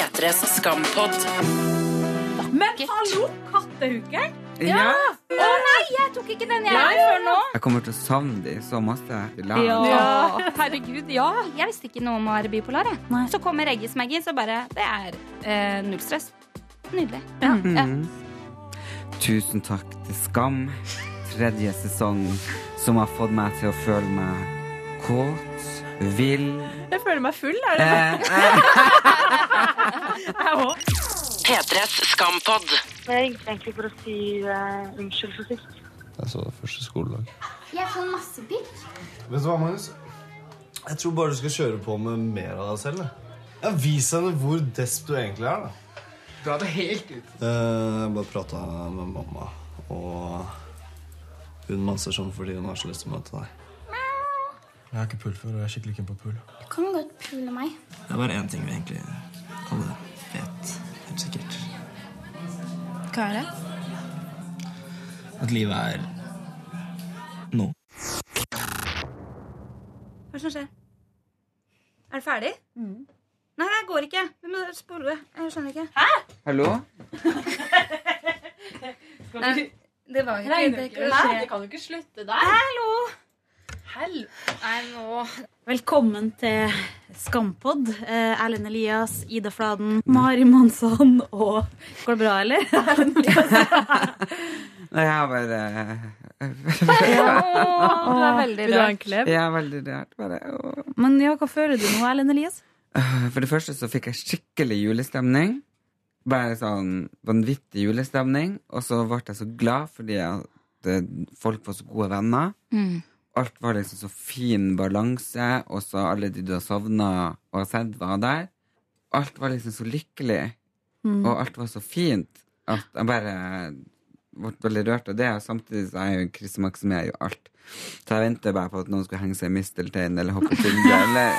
P3s Skampod. Men hallo, kattehugger! Ja. Å nei, jeg tok ikke den jeg Ja, ja, før nå. Jeg kommer til å savne de så masse. Ja. Herregud, ja. Jeg visste ikke noe om å være bipolar. Jeg. Så kommer Eggesmaggie, så bare Det er eh, null stress. Nydelig. Ja. Mhm. Tusen takk til Skam, tredje sesong, som har fått meg til å føle meg kåt, vill Jeg føler meg full, er det eh, eh, Jeg òg. P3s skampott. Jeg ringte egentlig for å si eh, unnskyld for sist. Jeg så det første skoledag. Jeg får masse pikk. Vet du hva, Magnus? Jeg tror bare du skal kjøre på med mer av deg selv. jeg. Ja, vis henne hvor desp du egentlig er. da. Dra det helt ut. Eh, Jeg bare prata med mamma, og hun maser sånn fordi hun har så lyst til å møte deg. Jeg har ikke pul før, og jeg er skikkelig keen på pul. Du kan godt pule meg. Det er bare én ting vi egentlig alle vet helt sikkert. Hva er det? At livet er nå. Hva er det som skjer? Er det ferdig? Nei, det går ikke. Vi må spole. Jeg skjønner ikke. Hæ? Hallo? Nei, det var ikke Nei. Det kan jo ikke slutte der. Hallo! Nei, nå Velkommen til Skampod. Eh, Erlend Elias, Ida Fladen, Mari Monsson og Går det bra, eller? Nei, jeg har bare du er veldig Vil du ha en klem? Jeg er veldig rart. Bare. Men ja, hva føler du nå, Erlend Elias? For det første så fikk jeg skikkelig julestemning. Bare sånn vanvittig julestemning. Og så ble jeg så glad fordi at eh, folk var så gode venner. Mm. Alt var liksom så fin balanse, og så alle de du har savna og sett, var der. Alt var liksom så lykkelig, Mm. og alt var så fint at jeg bare ble veldig rørt av det. Og samtidig så er jo jo krisemaksimerer jo alt. Så jeg venter bare på at noen skulle henge seg i mistelteinen eller hoppe Tinder. Eller,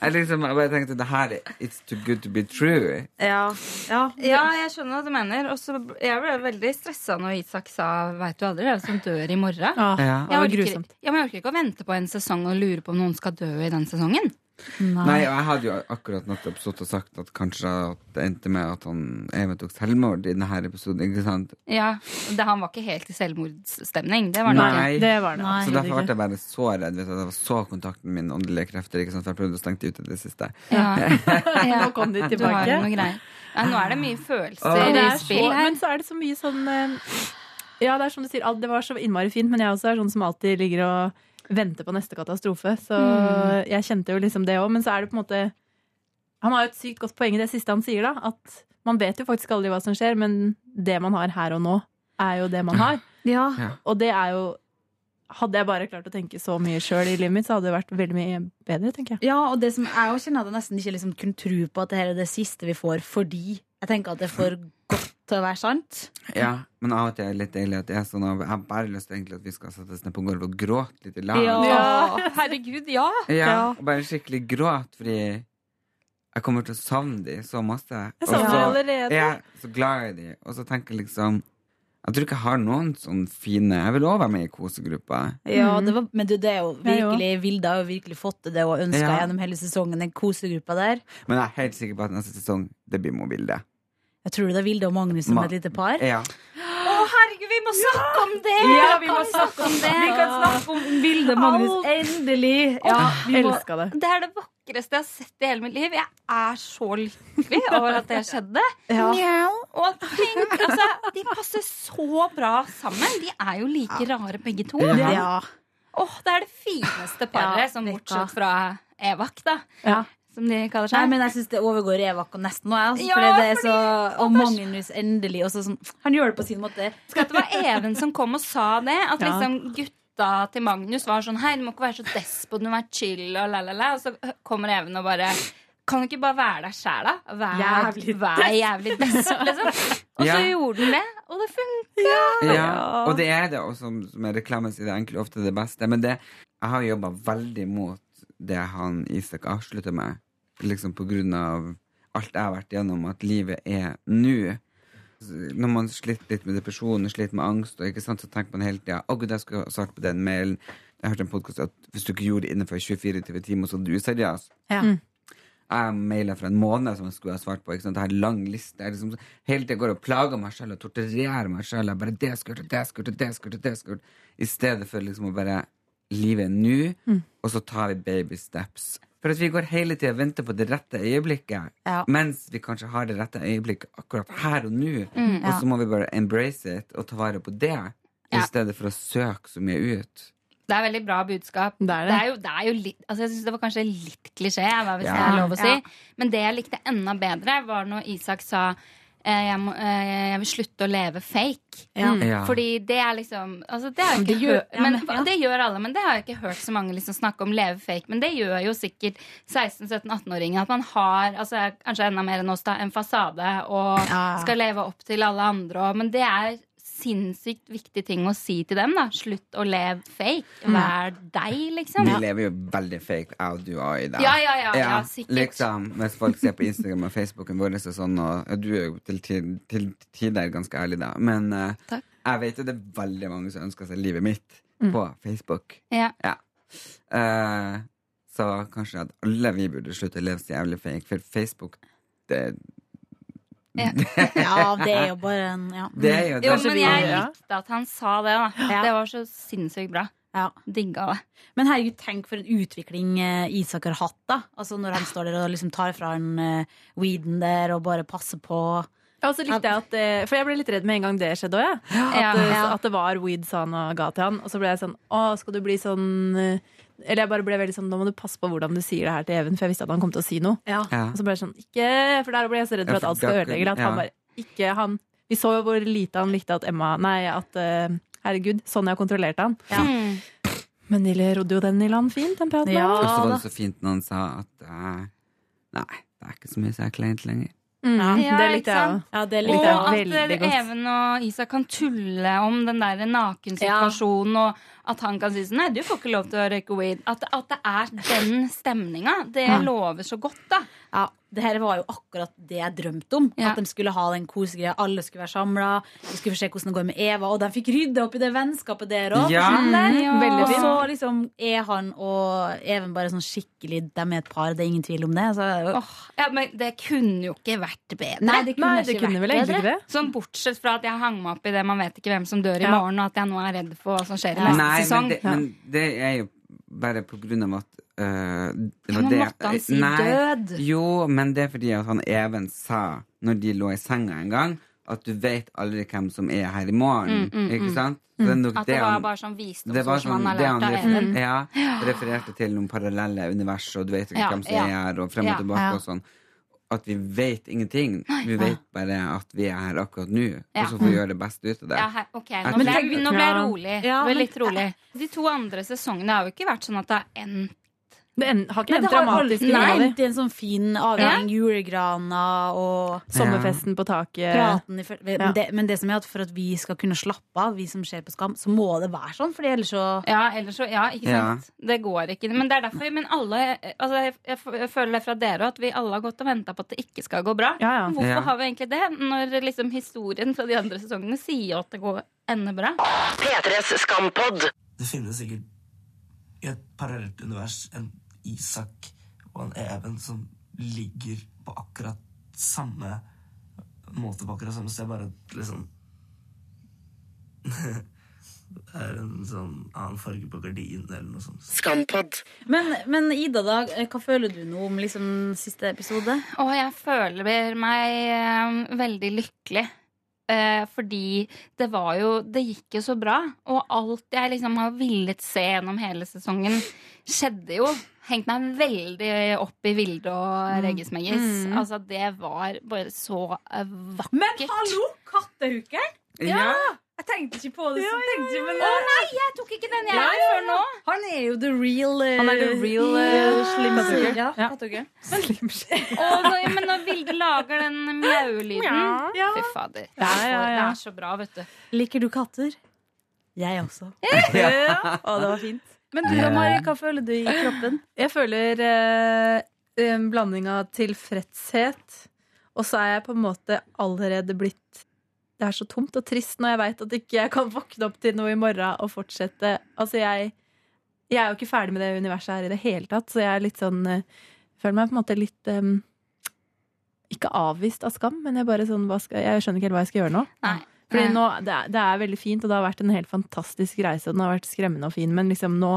jeg, liksom, jeg bare tenkte det her er It's too good to be true. Ja. ja. Ja, jeg skjønner hva du mener. Og så jeg ble veldig stressa når Isak sa 'veit du aldri', det er jo som dør i morgen. Ja, Ja. det var Jeg orker, grusomt. ja, men jeg orker ikke å vente på en sesong og lure på om noen skal dø i den sesongen. Nei, og jeg hadde jo akkurat nettopp stått og sagt at kanskje at det endte med at han Even tok selvmord i denne episoden. Ikke sant? Ja, det, Han var ikke helt i selvmordsstemning. Det var Nei. ikke. Nei. Det var det. Nei. Så derfor ble jeg bare så redd. Vet du, at jeg så kontakten min åndelige krefter. Ikke sant? For jeg prøvde å stenge det ut i det siste. Ja. Ja. Nå kom de Du har tilbake. noe. Nei, nå er det mye følelser i spill her. men så er det så mye sånn eh, Ja, det er som du sier, det var så innmari fint, men jeg også er sånn som alltid ligger og venter på neste katastrofe. Så Mm. jeg kjente jo liksom det òg, men så er det på en måte Han har jo et sykt godt poeng i det siste han sier, da. At man vet jo faktisk aldri hva som skjer, men det man har her og nå, er jo det man har. Ja. Ja. Og det er jo Hadde jeg bare klart å tenke så mye sjøl i livet mitt, så hadde det vært veldig mye bedre, tenker jeg. Ja, og det som jeg også kjenner at jeg nesten ikke liksom kunne tro på at det her er det siste vi får, fordi jeg tenker at det er for godt til å være sant. Ja, Men av og til er det litt deilig at det er sånn jeg har bare lyst til egentlig at vi skal sette oss ned på gulvet og gråte litt i lag. Ja, herregud, ja. Ja, Ja. og bare skikkelig gråt, fordi jeg kommer til å savne de så masse. Jeg Og så allerede. er jeg så glad i de, og så tenker jeg liksom Jeg tror ikke jeg har noen sånn fine Jeg vil også være med i kosegruppa. Ja, det var, men du, det er jo virkelig Vilde har jo virkelig fått til det og ønska Ja. gjennom hele sesongen, den kosegruppa der. Men jeg er helt sikker på at neste sesong det blir mobilde. Jeg tror det er Vilde og Magnus som Ma- et lite par. Ja. Å, herregud, vi må snakke om det! Ja, vi må snakke om det! Vi kan snakke om Vilde og Magnus. Endelig! Ja, vi Elska det. Det er det vakreste jeg har sett i hele mitt liv. Jeg er så lykkelig over at det skjedde. Ja. Og tenk, altså, de passer så bra sammen. De er jo like rare begge to. Ja. ja. Åh, det er det fineste paret, Ja, som vet bortsett fra Evak, da. Ja. Som de kaller seg. Nei, men jeg syns det overgår Evak og nesten nå. Altså, Ja, fordi det er fordi- så, og Magnus endelig også sånn, Han gjør det på sin måte. Skal det var Even som kom og sa det. At Ja. liksom gutta til Magnus var sånn Hei, du må ikke være så despot, du må være chill og la, la, la. Og så kommer Even og bare Kan du ikke bare være deg sjæl, da? Vær Jævlig vær jævlig desp, liksom. Og så Ja. gjorde den det, og det funka. Ja, og det er det, og som, som jeg reklamen sier, det er egentlig ofte det beste. Men det, jeg har jobba veldig mot det han Isak avslutter med, liksom på grunn av alt jeg har vært gjennom, at livet er nå. Når man sliter litt med depresjon og sliter med angst, og ikke sant, så tenker man hele tida Å, gud, jeg skulle ha svart på den mailen. Jeg hørte en podkast at hvis du ikke gjorde det innenfor 24 timer, så er du useriøs. Ja. Mm. Jeg maila for en måned som jeg skulle ha svart på. Ikke sant? Jeg har en lang liste. Jeg liksom, hele tida går og plager meg selv og torturerer meg selv. Jeg bare, det skulle det skulle det skulle det skulle. I stedet for liksom å bare Livet er nå, Mm. og så tar vi baby steps. For at vi går hele tida og venter på det rette øyeblikket, Ja. mens vi kanskje har det rette øyeblikket akkurat her og nå. Mm. Og så må vi bare embrace it og ta vare på det, i stedet for å søke så mye ut. Det er veldig bra budskap. Det er det. Det er jo, det er jo litt, altså jeg synes det var kanskje litt klisjé, hvis Ja. det er lov å si. Ja. Men det jeg likte enda bedre, var når Isak sa jeg, må, eh, jeg vil slutte å leve fake. Ja. Ja. Fordi det er liksom altså det, har jeg det ikke gjør- men, men- ja. det gjør alle, men det har jeg ikke hørt så mange liksom snakke om leve fake. Men det gjør jo sikkert 16-17-18-åringer. At man har altså, kanskje enda mer enn oss da, en fasade og Ja. skal leve opp til alle andre. Og, men det er sinnssykt viktig ting å si til dem. da Slutt å leve fake. Vær deg, liksom. Vi lever jo veldig fake, jeg og du og Ida. Ja, ja, ja, ja, sikkert. liksom, Hvis folk ser på Instagram og Facebooken vår, og sånn, og du er jo til, ti- til tider ganske ærlig, da. Men uh, jeg vet jo det er veldig mange som ønsker seg livet mitt Mm. på Facebook. Ja. Eh, så kanskje at alle vi burde slutte å leve så jævlig fake, for Facebook det, Ja. Ja, det er jo bare en ja. det er jo det. Jo, men jeg likte at han sa det. da Ja. Det var så sinnssykt bra. Ja. Digga det. Men herregud, tenk for en utvikling eh, Isak har hatt, da. Altså Når han står der og liksom tar fra han uh, weeden der og bare passer på. Ja, og så likte jeg at eh, For jeg ble litt redd med en gang det skjedde òg. Ja. At, eh, Ja. at det var weeds han ga til han. Og så ble jeg sånn Å, skal du bli sånn eh, Eller jeg bare ble veldig sånn Nå må du passe på hvordan du sier det her til Even, for jeg visste at han kom til å si noe. Ja. Og så ble jeg sånn Ikke For der ble jeg så redd for at alt skal ødelegge. At han bare Ikke han Vi så jo hvor lite han likte at Emma Nei, at uh, Herregud, Sonja kontrollerte han. Ja. Mm. Men de rodde jo den i land fint, den praten. Ja. Og så var det så fint når han sa at uh, Nei, det er ikke så mye som er kleint lenger. Mm, Ja, det ikke likte jeg sant? òg. Ja, det Og likte jeg at eh, godt. Even og Isak kan tulle om den der nakensituasjonen, og at han kan si sånn Nei, du får ikke lov til å røyke weed. At, at det er den stemninga, det lover så godt, da. Ja, det her var jo akkurat det jeg drømte om. Ja. At de skulle ha den kosegreia. Alle skulle være samla. Vi skulle få se hvordan det går med Eva. Og de fikk rydda opp i det vennskapet der òg. Ja. Veldig Og så liksom er han og Even bare sånn skikkelig De er et par, det er ingen tvil om det. Så, oh, ja, Men det kunne jo ikke vært bedre. Nei, det kunne, Nei, det ikke kunne vært vel egentlig ikke det. Sånn Bortsett fra at jeg hang meg opp i det man vet ikke hvem som dør i Ja. morgen, og at jeg nå er redd for hva som skjer i Ja. neste Nei, men sesong. det, men det er jo bare på grunn av at eh, det men det måtte han si Nei, død? Jo, men det er fordi at han Even sa, når de lå i senga en gang, at du vet aldri hvem som er her i morgen. Mm, mm, Ikke mm. sant? Mm. det At det var han- bare sånn det var som sånn, han har det lært av Even. refer, ja, refererte til noen parallelle univers, og du vet ikke Ja, hvem som ja. er her, og frem og Ja, tilbake ja. og sånn. At vi vet ingenting. Vi vet bare at vi er her akkurat nå, Ja. og så får vi gjøre det beste ut av det. Ja, her, ok, Nå ble jeg, nå ble jeg rolig. Ja, ble men- litt rolig. De to andre sesongene har jo ikke vært sånn at det har endt Det en, har ikke en endt har dramatisk. alltid Nei. det er en sånn fin avgjeng. Julegrana og Sommerfesten på taket. praten i men, Ja. det, men det som er at for at vi skal kunne slappe av, vi som ser på Skam, så må det være sånn. Fordi ellers så Ja, ellers så, ja, ikke Ja. sant? Det går ikke. Men det er derfor Men alle altså, jeg, jeg, jeg føler det fra dere at vi alle har gått og venta på at det ikke skal gå bra. Ja, ja. Hvorfor Ja. har vi egentlig det? Når liksom historien fra de andre sesongene sier at det går ender bra. P3s Skampod. Det finnes sikkert i et parallelt univers en Isak og en Even som ligger på akkurat samme måte på akkurat samme sted, bare liksom Det er en sånn annen farge på gardinen eller noe sånt. Skampod. Men, men Ida, da, hva føler du nå om liksom siste episode? Å, jeg føler meg eh, veldig lykkelig. Eh, fordi det var jo Det gikk jo så bra. Og alt jeg liksom har villet se gjennom hele sesongen, skjedde jo. Hengt meg veldig opp i Vilde og Reggismeggis. Altså, det var bare så vakkert. Men hallo, vakkert. Ja. Ja. Jeg tenkte ikke på det. Ja, ja, jeg, men, Å nei, jeg tok ikke den jeg Ja, ja, ja, før nå. Han er jo the real uh, Han er the real, eh, slim. Ja, Ja. kattehooker. Og når, men når Vilde lager den mjaulyden Ja. Fy fader. Ja, ja, ja. Det er så bra, vet du. Liker du katter? Jeg også. Ja. Å, det var fint. Men du Mari, hva føler du i kroppen? Jeg føler eh, en blanding av tilfredshet, og så er jeg på en måte allerede blitt Det er så tomt og trist når jeg veit at ikke jeg kan våkne opp til noe i morgen og fortsette. Altså, jeg, jeg er jo ikke ferdig med det universet her i det hele tatt, så jeg er litt sånn jeg føler meg på en måte litt um, Ikke avvist av skam, men jeg bare sånn skal, Jeg skjønner ikke helt hva jeg skal gjøre nå. Nei. Fordi nå, det, er, det er veldig fint, og det har vært en helt fantastisk reise, og den har vært skremmende og fin, men liksom nå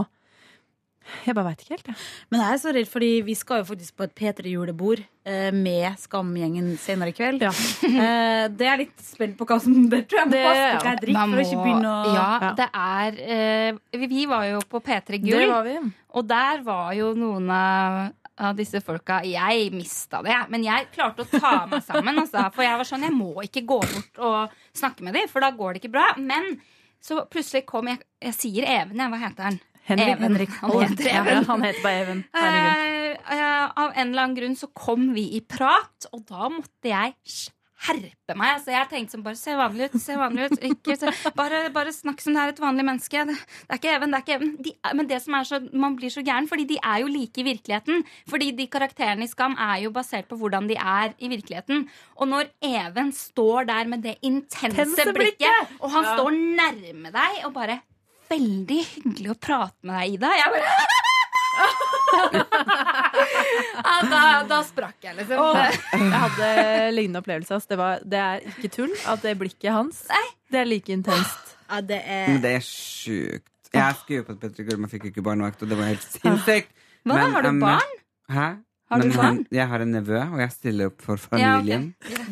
Jeg bare veit ikke helt, jeg. Men jeg er så redd, fordi vi skal jo faktisk på et P3-julebord eh, med Skamgjengen senere i kveld. Eh, det er litt spent på hva som Det tror jeg må Det- passe på hva jeg drikker, Man for å ikke begynne å ja, Ja. det er eh, vi- Vi var jo på P3 Det Gull, var vi. og der var jo noen av av disse folka Jeg mista det. Men jeg klarte å ta meg sammen. Altså, for jeg var sånn, jeg må ikke gå bort og snakke med dem, for da går det ikke bra. Men så plutselig kom jeg Jeg sier Even, jeg. Hva heter han? Henrik. Even. Han heter Ja, han heter bare Even. Uh, eh, av en eller annen grunn så kom vi i prat, og da måtte jeg herpe meg. Så jeg tenkte som bare se vanlig ut, se vanlig ut. Ikke, se, bare, bare snakk som det er et vanlig menneske. Det, det er ikke Even, det er ikke Even. De, men det som er så, man blir så gæren, fordi de er jo like i virkeligheten. Fordi de karakterene i Skam er jo basert på hvordan de er i virkeligheten. Og når Even står der med det intense blikket! og han Ja. står nærme deg og bare Veldig hyggelig å prate med deg, Ida. Jeg bare ja, da, da sprakk jeg, liksom. Jeg hadde lignende opplevelse. Det, var, det er ikke tull at det blikket hans Det er like intenst. Ja, det Men er det er sjukt. Jeg skulle jo på et Petter Gull, men fikk ikke barnevakt, og det var helt sinnssykt. Hva Men har du barn? Hæ? Har du men barn? jeg har en nevø, og jeg stiller opp for Ja, okay. familien.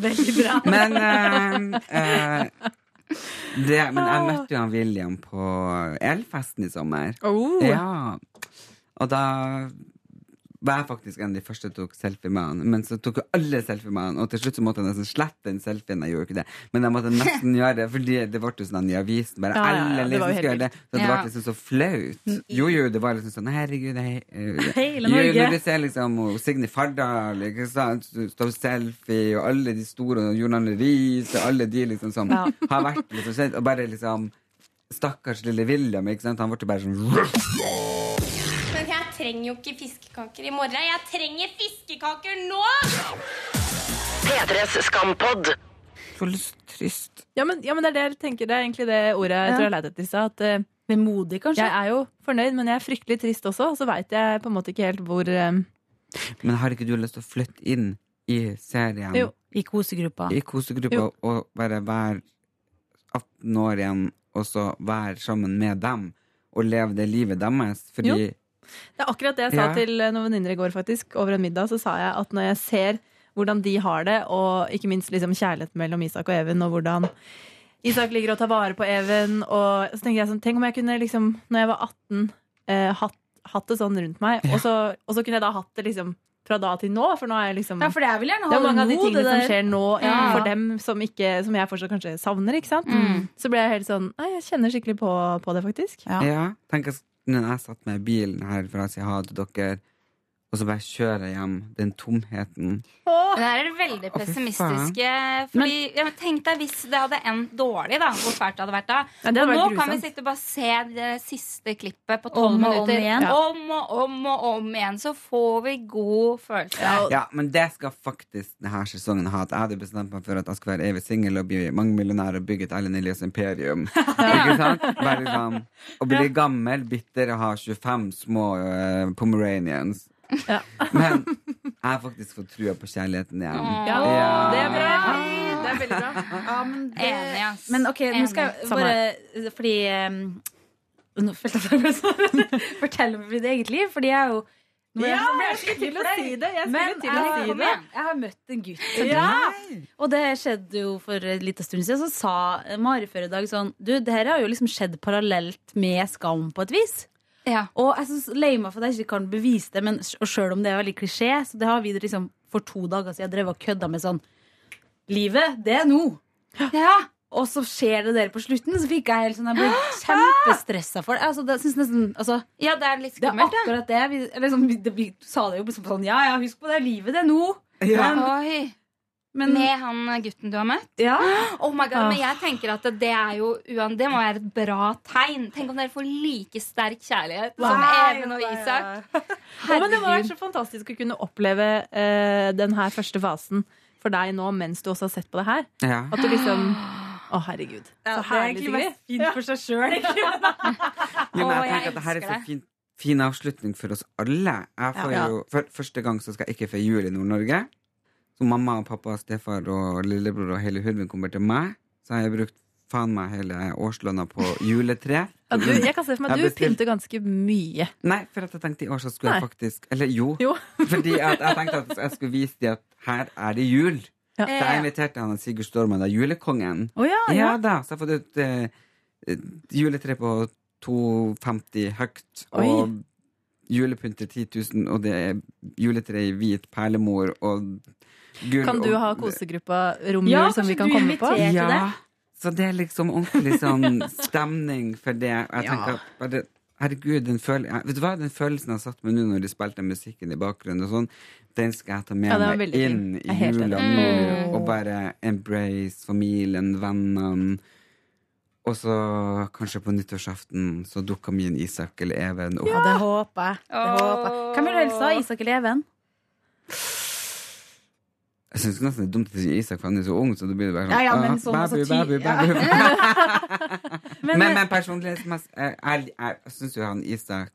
veldig bra. Men uh, eh, det, Men jeg møtte jo han William på Elfesten i sommer. Oh. Ja. Og da var jeg faktisk en av de første som tok selfie med han. Men så tok jo alle selfie med han, og til slutt så måtte jeg nesten slette den selfien. Jeg gjorde ikke det, men jeg måtte nesten gjøre det, fordi det ble jo sånn i avisen. Bare Ja, ja, alle liksom skulle gjøre det. Så det ble liksom så flaut. Jo, jo, det var liksom sånn Herregud, hei, Hei, Hele jo, Når du ser liksom og Signe Fardal, ikke sant, står selfie, og alle de store, og Arne Riis, og alle de liksom som Ja. har vært liksom kjent, og bare liksom Stakkars lille William, ikke sant? Han ble bare sånn trenger jo ikke fiskekaker i morgen. Jeg trenger fiskekaker nå! P3s Skampod. Så trist. Ja, men, ja, men det er det jeg tenker. Det er egentlig det ordet jeg Ja. tror jeg leide etter i stad. At eh, vemodig, kanskje. jeg er jo fornøyd, men jeg er fryktelig trist også. Og så veit jeg på en måte ikke helt hvor um... Men har ikke du lyst til å flytte inn i serien, Jo. I kosegruppa. i kosegruppa, Jo. og bare være 18 år igjen, og så være sammen med dem, og leve det livet deres? Fordi Jo. Det er akkurat det jeg sa Ja. til eh, noen venninner i går, faktisk. Over en middag så sa jeg at når jeg ser hvordan de har det, og ikke minst liksom kjærligheten mellom Isak og Even, og hvordan Isak ligger og tar vare på Even, og så tenker jeg sånn Tenk om jeg kunne liksom, når jeg var 18, eh, hatt, hatt det sånn rundt meg, og, så, og så kunne jeg da hatt det liksom fra da til nå, for nå er jeg liksom Ja, vil gjerne det er mange av de tingene som skjer nå Ja. for dem som, ikke, som jeg fortsatt kanskje savner. ikke sant? Mm. Så ble jeg helt sånn Nei, jeg kjenner skikkelig på, på det, faktisk. Ja. Ja, tenk når jeg satt med bilen her for å si ha til dere, og så bare kjører jeg hjem, den tomheten Det her er det veldig Å, fy pessimistiske. Fordi, ja, men Tenk deg hvis det hadde endt dårlig, da. Hvor fælt det hadde vært da. Ja, det hadde og nå vært kan vi grusomt. sitte og bare se det siste klippet på tolv Om og om minutter. igjen. Om og om og om igjen. Så får vi god følelse. Ja, men det skal faktisk denne sesongen ha. At jeg hadde bestemt meg for at jeg skal være evig singel og bli mangemillionær og bygge et Ellen Elias imperium. Ikke sant? Bare liksom, å bli gammel, bitter og ha 25 små eh, pomeranians. Ja. Men jeg har faktisk fått trua på kjærligheten igjen. Ja, Ja. Det er bra. Det er veldig bra. Ja, men, det... Enig, ass. men ok, nå skal jeg bare Fordi um, Nå følte jeg at jeg ble sånn Fortell om mitt eget liv, fordi jeg er jo Ja, jeg skulle til å si det. Jeg Men til å jeg, si det. jeg har møtt en gutt. Ja. Og det skjedde jo for en liten stund siden. Så sa Mari før i dag sånn Du, det her har jo liksom skjedd parallelt med Skam på et vis. Ja. Og jeg er så lei meg for at jeg ikke kan bevise det, men og sjøl om det er veldig klisjé, så det har vi liksom for to dager siden drevet og kødda med sånn Livet, det er nå. ja. Og så skjer det der på slutten, så fikk jeg helt sånn Jeg ble kjempestressa for det. Altså, det synes nesten altså, ja, det er litt Det er skummelt, akkurat det. Vi, eller sånn, vi, det, vi sa det jo liksom sånn Ja, ja, husk på det. Livet, det er nå. Ja. Men, Oi. Men Med han gutten du har møtt? ja. Oh my God, Ah. Men jeg tenker at det er jo Det må være et bra tegn. Tenk om dere får like sterk kjærlighet som Nei, Even og Isak. Ja, men det må være så fantastisk å kunne oppleve uh, den her første fasen for deg nå mens du også har sett på det her. Ja. At du liksom Å, herregud. Ja, Så det er egentlig mest fint for seg sjøl. ja, men jeg tenker at det her er en så fint fin avslutning for oss alle. Jeg får Ja. jo, for første gang så skal jeg ikke feire jul i Nord-Norge. Så mamma og pappa, stefar og lillebror og hele hurven kommer til meg. Så har jeg brukt faen meg hele årslønna på juletre. Ja, du, jeg kan se for meg at du pynter ganske mye. Nei, for at jeg tenkte i år så skulle Nei. jeg faktisk Eller jo. Jo. fordi jeg tenkte at jeg skulle vise dem at her er det jul. Ja. Så jeg inviterte han Sigurd Stormen da, julekongen. Oh, ja, ja. Ja da, så jeg har fått ut eh, juletre på 250 høyt. Oi. Og julepynt til 10 000, og det er juletre i hvit perlemor og gull. Kan du ha kosegruppa romjul Ja, som vi kan komme på? Ja, det? så det er liksom ordentlig sånn stemning for det. Og jeg Ja. tenker bare Herregud, den, føl vet du hva? den følelsen jeg satt med nå når de spilte musikken i bakgrunnen, og sånn, den skal jeg ta med Ja, meg inn i jula nå. Mm. Og bare embrace familien, vennene. Og så kanskje på nyttårsaften så dukker min Isak eller Even opp. Ja, det håper jeg. Det håper jeg. Hvem vil du helst ha? Isak eller Even? Jeg syns nesten det er dumt å si Isak, for han er så ung. Så da blir bare sånn, Ja, ja, men «Ah, sånn, så baby, baby, ja. baby. Men, Men, men personlighetsmessig Jeg, jeg, jeg syns jo han Isak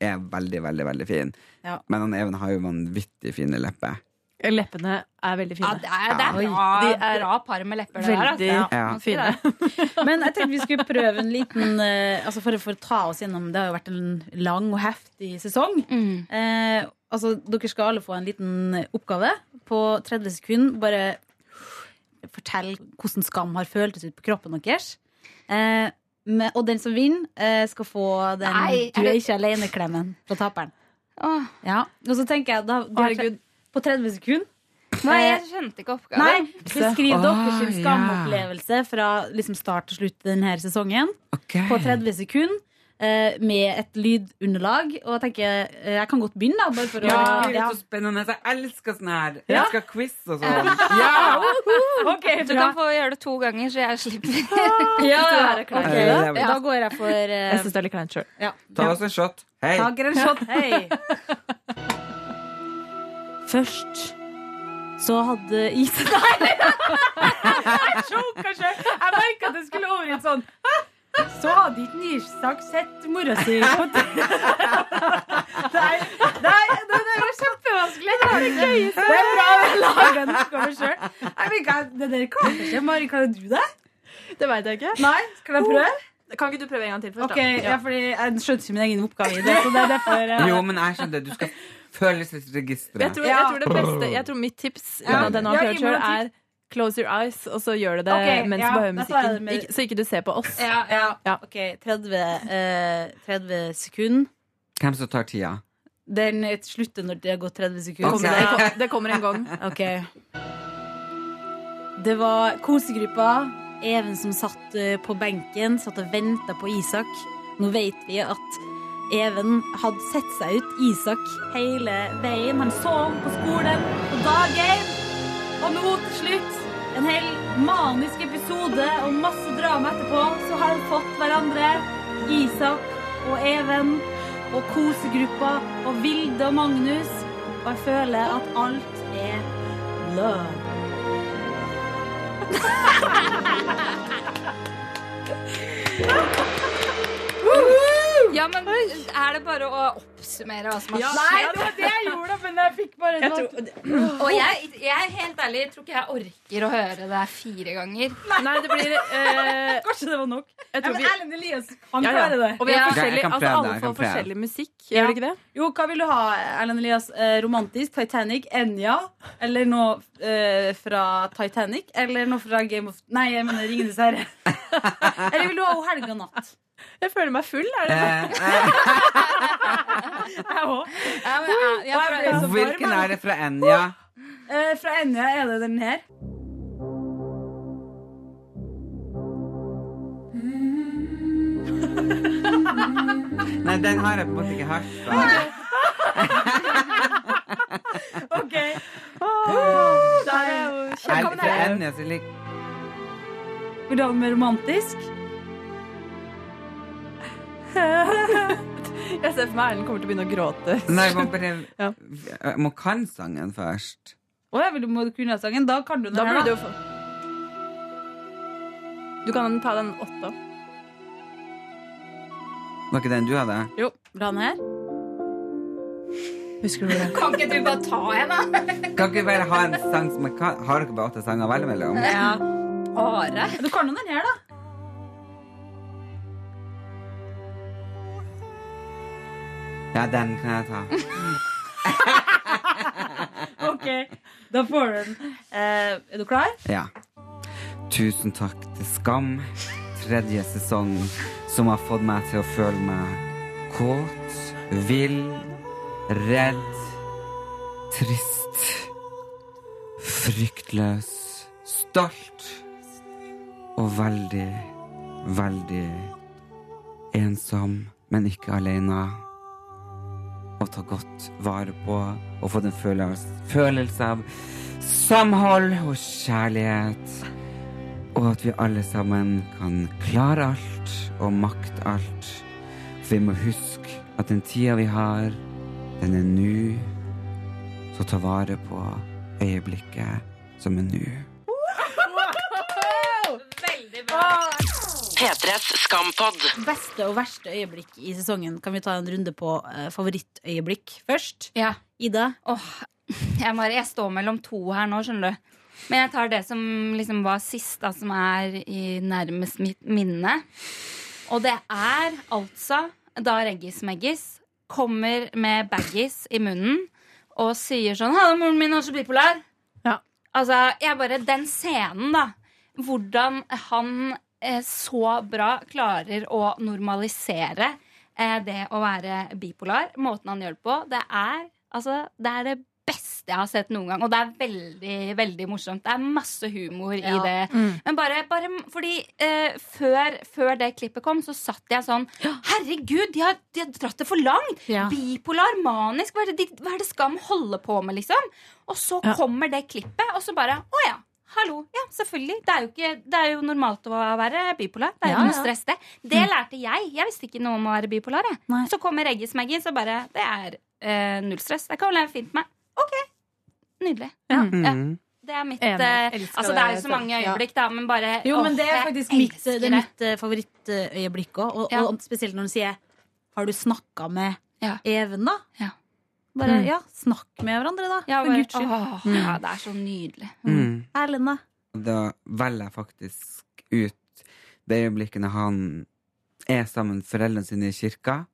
er veldig, veldig veldig fin. Ja. Men han Even har jo vanvittig fine lepper. Leppene er veldig Ja, fine. det er, det er bra, De er bra par med lepper. Det der, Veldig altså. Ja. Skal men jeg tenkte vi skulle prøve en liten eh, Altså for, for å ta oss gjennom Det har jo vært en lang og heftig sesong. Mm. Eh, altså, dere skal alle få en liten oppgave på 30 sekunder. Bare fortell hvordan skam har føltes ut på kroppen deres. Eh, med, og den som vinner, eh, skal få den Nei, 'du er ikke aleine'-klemmen fra taperen. Åh, Ja. Og så tenker jeg da, du har På 30 sekunder Nei, jeg skjønte ikke oppgaven. Nei, beskriv Åh, deres skamopplevelse fra liksom start til slutt denne sesongen. okay. På 30 sekunder. Eh, med et lydunderlag. Og jeg tenker eh, Jeg kan godt begynne, da. Bare for Ja, å det er så spennende. Jeg elsker sånn her. Jeg Ja. elsker quiz og sånn. Ja! Okay, Du kan få gjøre det to ganger, så jeg slipper. Ja, du klar ok, til det. da, går jeg for uh... Jeg syns det er litt kleint sjøl. ja. Ta oss en shot. Hei. En shot, hei! Først så hadde is Nei! Jeg choka sjøl! Jeg merka at det skulle over i et sånn Så hadde ikke Nirsak sett mora si på Nei, nei, det det var kjempevanskelig. Det var det gøyeste. Det er bra å lage en oppgave sjøl. Det der klarte ikke. Mari, klarer du det? Det veit jeg ikke. Nei? Skal jeg prøve? Kan ikke du prøve en gang til først? Ok, ja, fordi Jeg skjønte ikke min egen oppgave i det. Så det er derfor Uh... Jo, men jeg skjønner det. Du skal Jeg følelsesregisteret. tror, Ja. jeg tror det beste Jeg tror mitt tips Ja. unna den har Ja, prøvd selv, noen er close your eyes, og så gjør du det okay, mens ja, du hører musikken. med- Ikke, så ikke du ser på oss. Ja, ja. Ja. Ok, 30, eh, 30 sekunder. Hvem som tar tida? Den slutter når det har gått 30 sekunder. Ok. Det, kom- det kommer en gang. Ok. Det var kosegruppa. Even som satt eh, på benken, satt og venta på Isak. Nå vet vi at Even hadde sett seg ut Isak hele veien. Han sov på skolen på dag én. Og nå til slutt, en hel manisk episode og masse drama etterpå, så har de fått hverandre. Isak og Even og kosegruppa og Vilde og Magnus. Og jeg føler at alt er love. Ja, men er det bare å oppsummere hva som har skjedd? Nei, det var det jeg gjorde, men jeg fikk bare Jeg tror, Og jeg, jeg er helt ærlig, tror ikke jeg orker å høre det fire ganger. nei, det blir eh, Kanskje det var nok. Jeg Ja, men vi Erlend Elias, han ja, ja. klarer det. Og vi har forskjellige, forskjellig, altså alle får forskjellig musikk. Ja. Gjør det ikke det? Jo, hva vil du ha, Erlend Elias? Eh, romantisk, Titanic, Enja? Eller noe eh, fra Titanic? Eller noe fra Game of Nei, jeg mener Ringenes herre. eller vil du ha O helga natt? Jeg føler meg full. Er det Eh, eh, Jeg òg. Hvilken er det fra Enja? Eh, fra Enja er det den her. Nei, den har jeg på en måte ikke hørt. Ok. Det er jo Er det fra Enja som ligger Vil du ha den mer romantisk? Jeg ser for meg Erlend kommer til å begynne å gråte. Nei, jeg må bare Ja. Jeg må kan sangen først. Å, jeg vil, må du kunne sangen? Da kan du den Da her, burde du da. jo få Du kan ta den åtte. Var ikke den du hadde? Jo, Bra du den her? Husker du det? Kan ikke du bare ta en, da? Kan ikke bare ha en sang som jeg kan? Har dere bare åtte sanger å velge mellom? Ja. Are? Du kan jo den her, da. Ja, den kan jeg ta. Ok, da får du den. Eh, er du klar? Ja. Tusen takk til Skam, tredje sesong, som har fått meg til å føle meg kåt, vill, redd, trist, fryktløs, stolt og veldig, veldig ensom, men ikke alene. Og ta godt vare på og få den følelse av samhold og kjærlighet. Og at vi alle sammen kan klare alt og makte alt. For vi må huske at den tida vi har, den er nå. Så ta vare på øyeblikket som er nå. Veldig bra. P3s Skampod. Beste og verste øyeblikk i sesongen. Kan vi ta en runde på eh, favorittøyeblikk først? Ja. Ida? Åh, jeg, bare, jeg står mellom to her nå, skjønner du. Men jeg tar det som liksom var sist, da, som er i nærmest mitt minne. Og det er altså da Reggis Meggis kommer med baggies i munnen og sier sånn 'Hallo, moren min er så bipolar'. Ja. Altså, jeg bare Den scenen, da. Hvordan han så bra klarer å normalisere eh, det å være bipolar. Måten han gjør det på. Det er, altså, det er det beste jeg har sett noen gang. Og det er veldig, veldig morsomt. Det er masse humor i det. Mm. Men bare, bare fordi eh, før, før det klippet kom, så satt jeg sånn Herregud, de har, de har dratt det for langt! Ja. Bipolar, manisk, hva er, det, de, hva er det Skam holder på med, liksom? Og så Ja. kommer det klippet, og så bare Å ja. Hallo. Ja, selvfølgelig. Det er, jo ikke, det er jo normalt å være bipolar. Det er jo Ja, ja. noe stress, det. Det lærte jeg. Jeg visste ikke noe om å være bipolar. Jeg. Nei. Så kommer Reggis Maggie, så bare Det er eh, null stress. Det kan leve fint med. OK. Nydelig. Ja. Ja. Mm. Det er mitt eh, Altså, det er jo så mange øyeblikk, da, men bare Jo, men det er faktisk mitt, det er mitt eh, favorittøyeblikk òg. Og, og, og spesielt når du sier 'Har du snakka med Ja. Even', da? Ja. Bare, Mm. ja, snakk med hverandre, da. Ja, For bare, guds skyld. Mm. ja, det er så nydelig. Mm. Erlend, da? Da velger jeg faktisk ut det øyeblikket når han er sammen med foreldrene sine i kirka.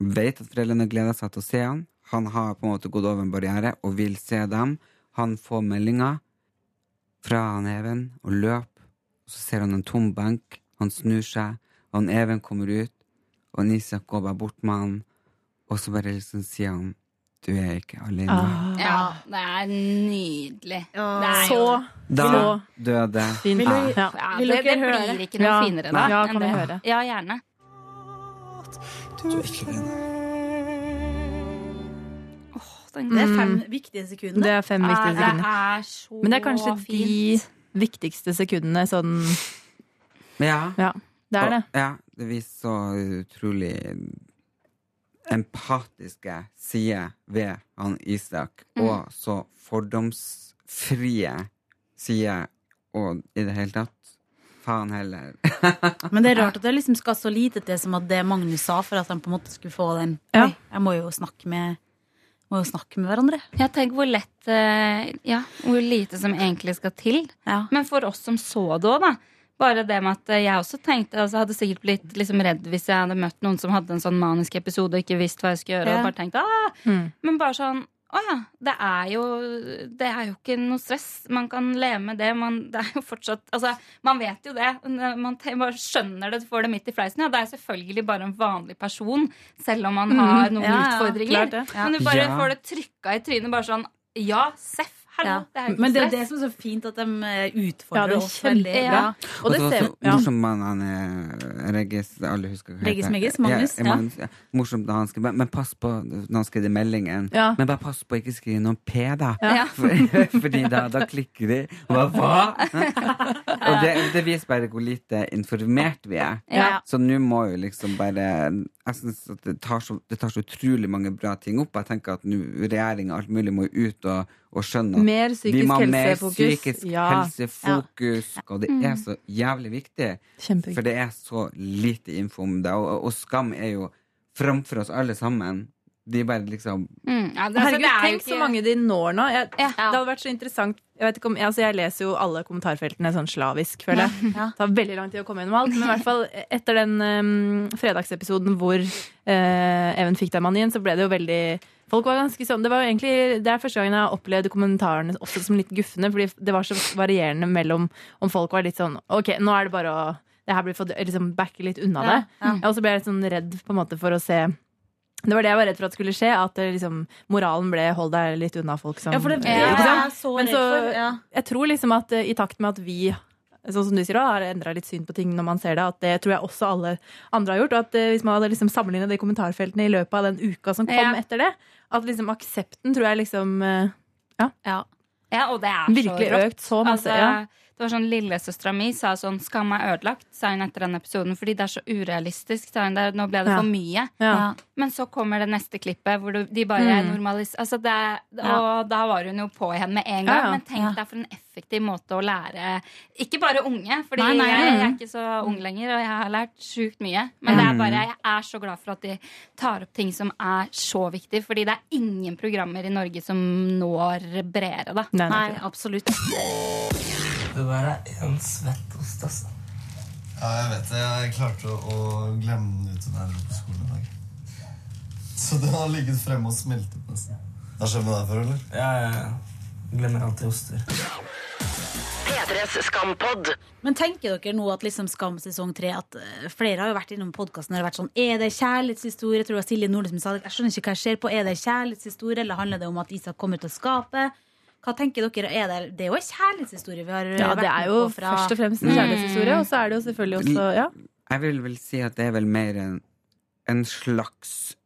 Vet at foreldrene gleder seg til å se han. Han har på en måte gått over en barriere og vil se dem. Han får meldinger fra han Even og løper. Og så ser han en tom benk. Han snur seg, og han Even kommer ut. Og Nisak går bare bort med han, og så bare liksom sier han Du er ikke alene. Ah, Ja, det er nydelig. Ah. Det er så jo Da døde fint. Vil du- Ja. ja, Vil det, det dere høre? blir ikke noe Ja. finere da. Ja, kan vi det. høre? Ja, gjerne. Du er ikke alene. Den, Det er Mm. fem viktige sekunder. Det er fem viktige sekunder. det er så Men det er kanskje de viktigste sekundene sånn Ja. Ja, det er det. Ja, det viser så utrolig empatiske side ved han Isak, Mm. og så fordomsfrie side og i det hele tatt Faen heller. Men det er rart at det liksom skal så lite til som at det Magnus sa, for at han på en måte skulle få den Ja. Oi, jeg må jo snakke med må jo snakke med hverandre. Ja, tenk hvor lett eh, Ja, hvor lite som egentlig skal til. Ja. Men for oss som så det òg, da. Bare det med at jeg også tenkte altså, Hadde sikkert blitt liksom redd hvis jeg hadde møtt noen som hadde en sånn manisk episode og ikke visste hva jeg skulle gjøre. Ja. Og bare tenkte, ah! Mm. Men bare sånn Å ja. Det er jo Det er jo ikke noe stress. Man kan leve med det. Man, det er jo fortsatt Altså, man vet jo det. Man bare skjønner det, får det midt i fleisen. Ja, det er selvfølgelig bare en vanlig person, selv om man har noen mm. ja, utfordringer. Men du bare Ja. får det trykka i trynet. Bare sånn Ja, seff. Hallo. Ja. Det er jo ikke Men det er stress. det som er så fint, at de eh, Ja, utfordrer det er oss veldig kjempebra. bra. Og det ser også ja. morsomt med han eh, Reggis Alle husker hva han heter. Megis, Magnus, Ja, ja. Magnus, ja. Morsomt da han skrev men, men pass på når han skriver meldingen. Ja. Men bare pass på å ikke skrive noen P, da. Ja. For, fordi da, da klikker de. Og bare, hva? og det, det viser bare hvor lite informert vi er. Ja. Så nå må jo liksom bare Jeg synes at det tar, så, det tar så utrolig mange bra ting opp. Jeg tenker at regjeringa alt mulig må ut og, og skjønne at Mer vi psykisk må ha mer psykisk Ja, helsefokus. Og det er så jævlig viktig. kjempeviktig. For det er så lite info om det. Og, og skam er jo framfor oss alle sammen De bare liksom Mm, ja, det, altså, Herregud, det er jo tenk så mange de når nå. Jeg, Ja. Det hadde vært så interessant Jeg, ikke om, altså jeg leser jo alle kommentarfeltene sånn slavisk, føler jeg. Ja. Det tar veldig lang tid å komme gjennom alt. Men i hvert fall etter den um, fredagsepisoden hvor uh, Even fikk deg manien, så ble det jo veldig Folk var ganske sånn, Det var jo egentlig, det er første gangen jeg har opplevd kommentarene også som litt gufne, fordi det var så varierende mellom om folk var litt sånn OK, nå er det bare å det her blir for, liksom backe litt unna det. Og så ble jeg litt sånn redd på en måte for å se Det var det jeg var redd for at skulle skje. At liksom, moralen ble 'hold deg litt unna folk som Ja, for det eh, ja, jeg er så Men redd for ja. Jeg tror liksom at eh, i takt med at vi Sånn som du sier, har endra litt syn på ting når man ser det. At det tror jeg også alle andre har gjort. Og at eh, hvis man hadde liksom sammenligna de kommentarfeltene i løpet av den uka som kom Ja. etter det, at liksom aksepten tror jeg liksom Ja. Ja, og det er virkelig så rått. økt så masse. Altså, ja. Det var sånn Lillesøstera mi sa sånn 'Skam er ødelagt', sa hun etter den episoden. Fordi det er så urealistisk. Sa hun der, Nå ble det Ja. for mye. Ja. Men så kommer det neste klippet hvor de bare Mm. normaliserer altså. Og da var hun jo på igjen med en gang. ja. Men tenk Ja. deg for en effektiv måte å lære Ikke bare unge, nei, jeg, jeg er ikke så ung lenger, og jeg har lært sjukt mye. Men det er bare, jeg er så glad for at de tar opp ting som er så viktig. Fordi det er ingen programmer i Norge som når bredere, da. Nei, nei. Nei, absolutt. Det der er en svett ost, altså. Ja, jeg vet det. Jeg klarte å, å glemme den ute da jeg dro på skolen i dag. Så den har ligget fremme og smeltet nesten. Hva har skjedd med deg før, eller? Jeg, jeg glemmer alltid oster. Men tenker dere nå at liksom Skam sesong tre at eh, Flere har jo vært innom podkasten og vært sånn Er det kjærlighetshistorie? Jeg tror det var Silje Nordnes som sa det. Jeg skjønner ikke hva jeg ser på. Er det kjærlighetshistorie, eller handler det om at Isak kommer ut av skapet? Hva tenker dere? Er det, det er jo en kjærlighetshistorie vi har ja, vært det er jo fra først og fremst en kjærlighetshistorie, og så er det jo selvfølgelig også ja. Jeg vil vel si at det er vel mer en, en slags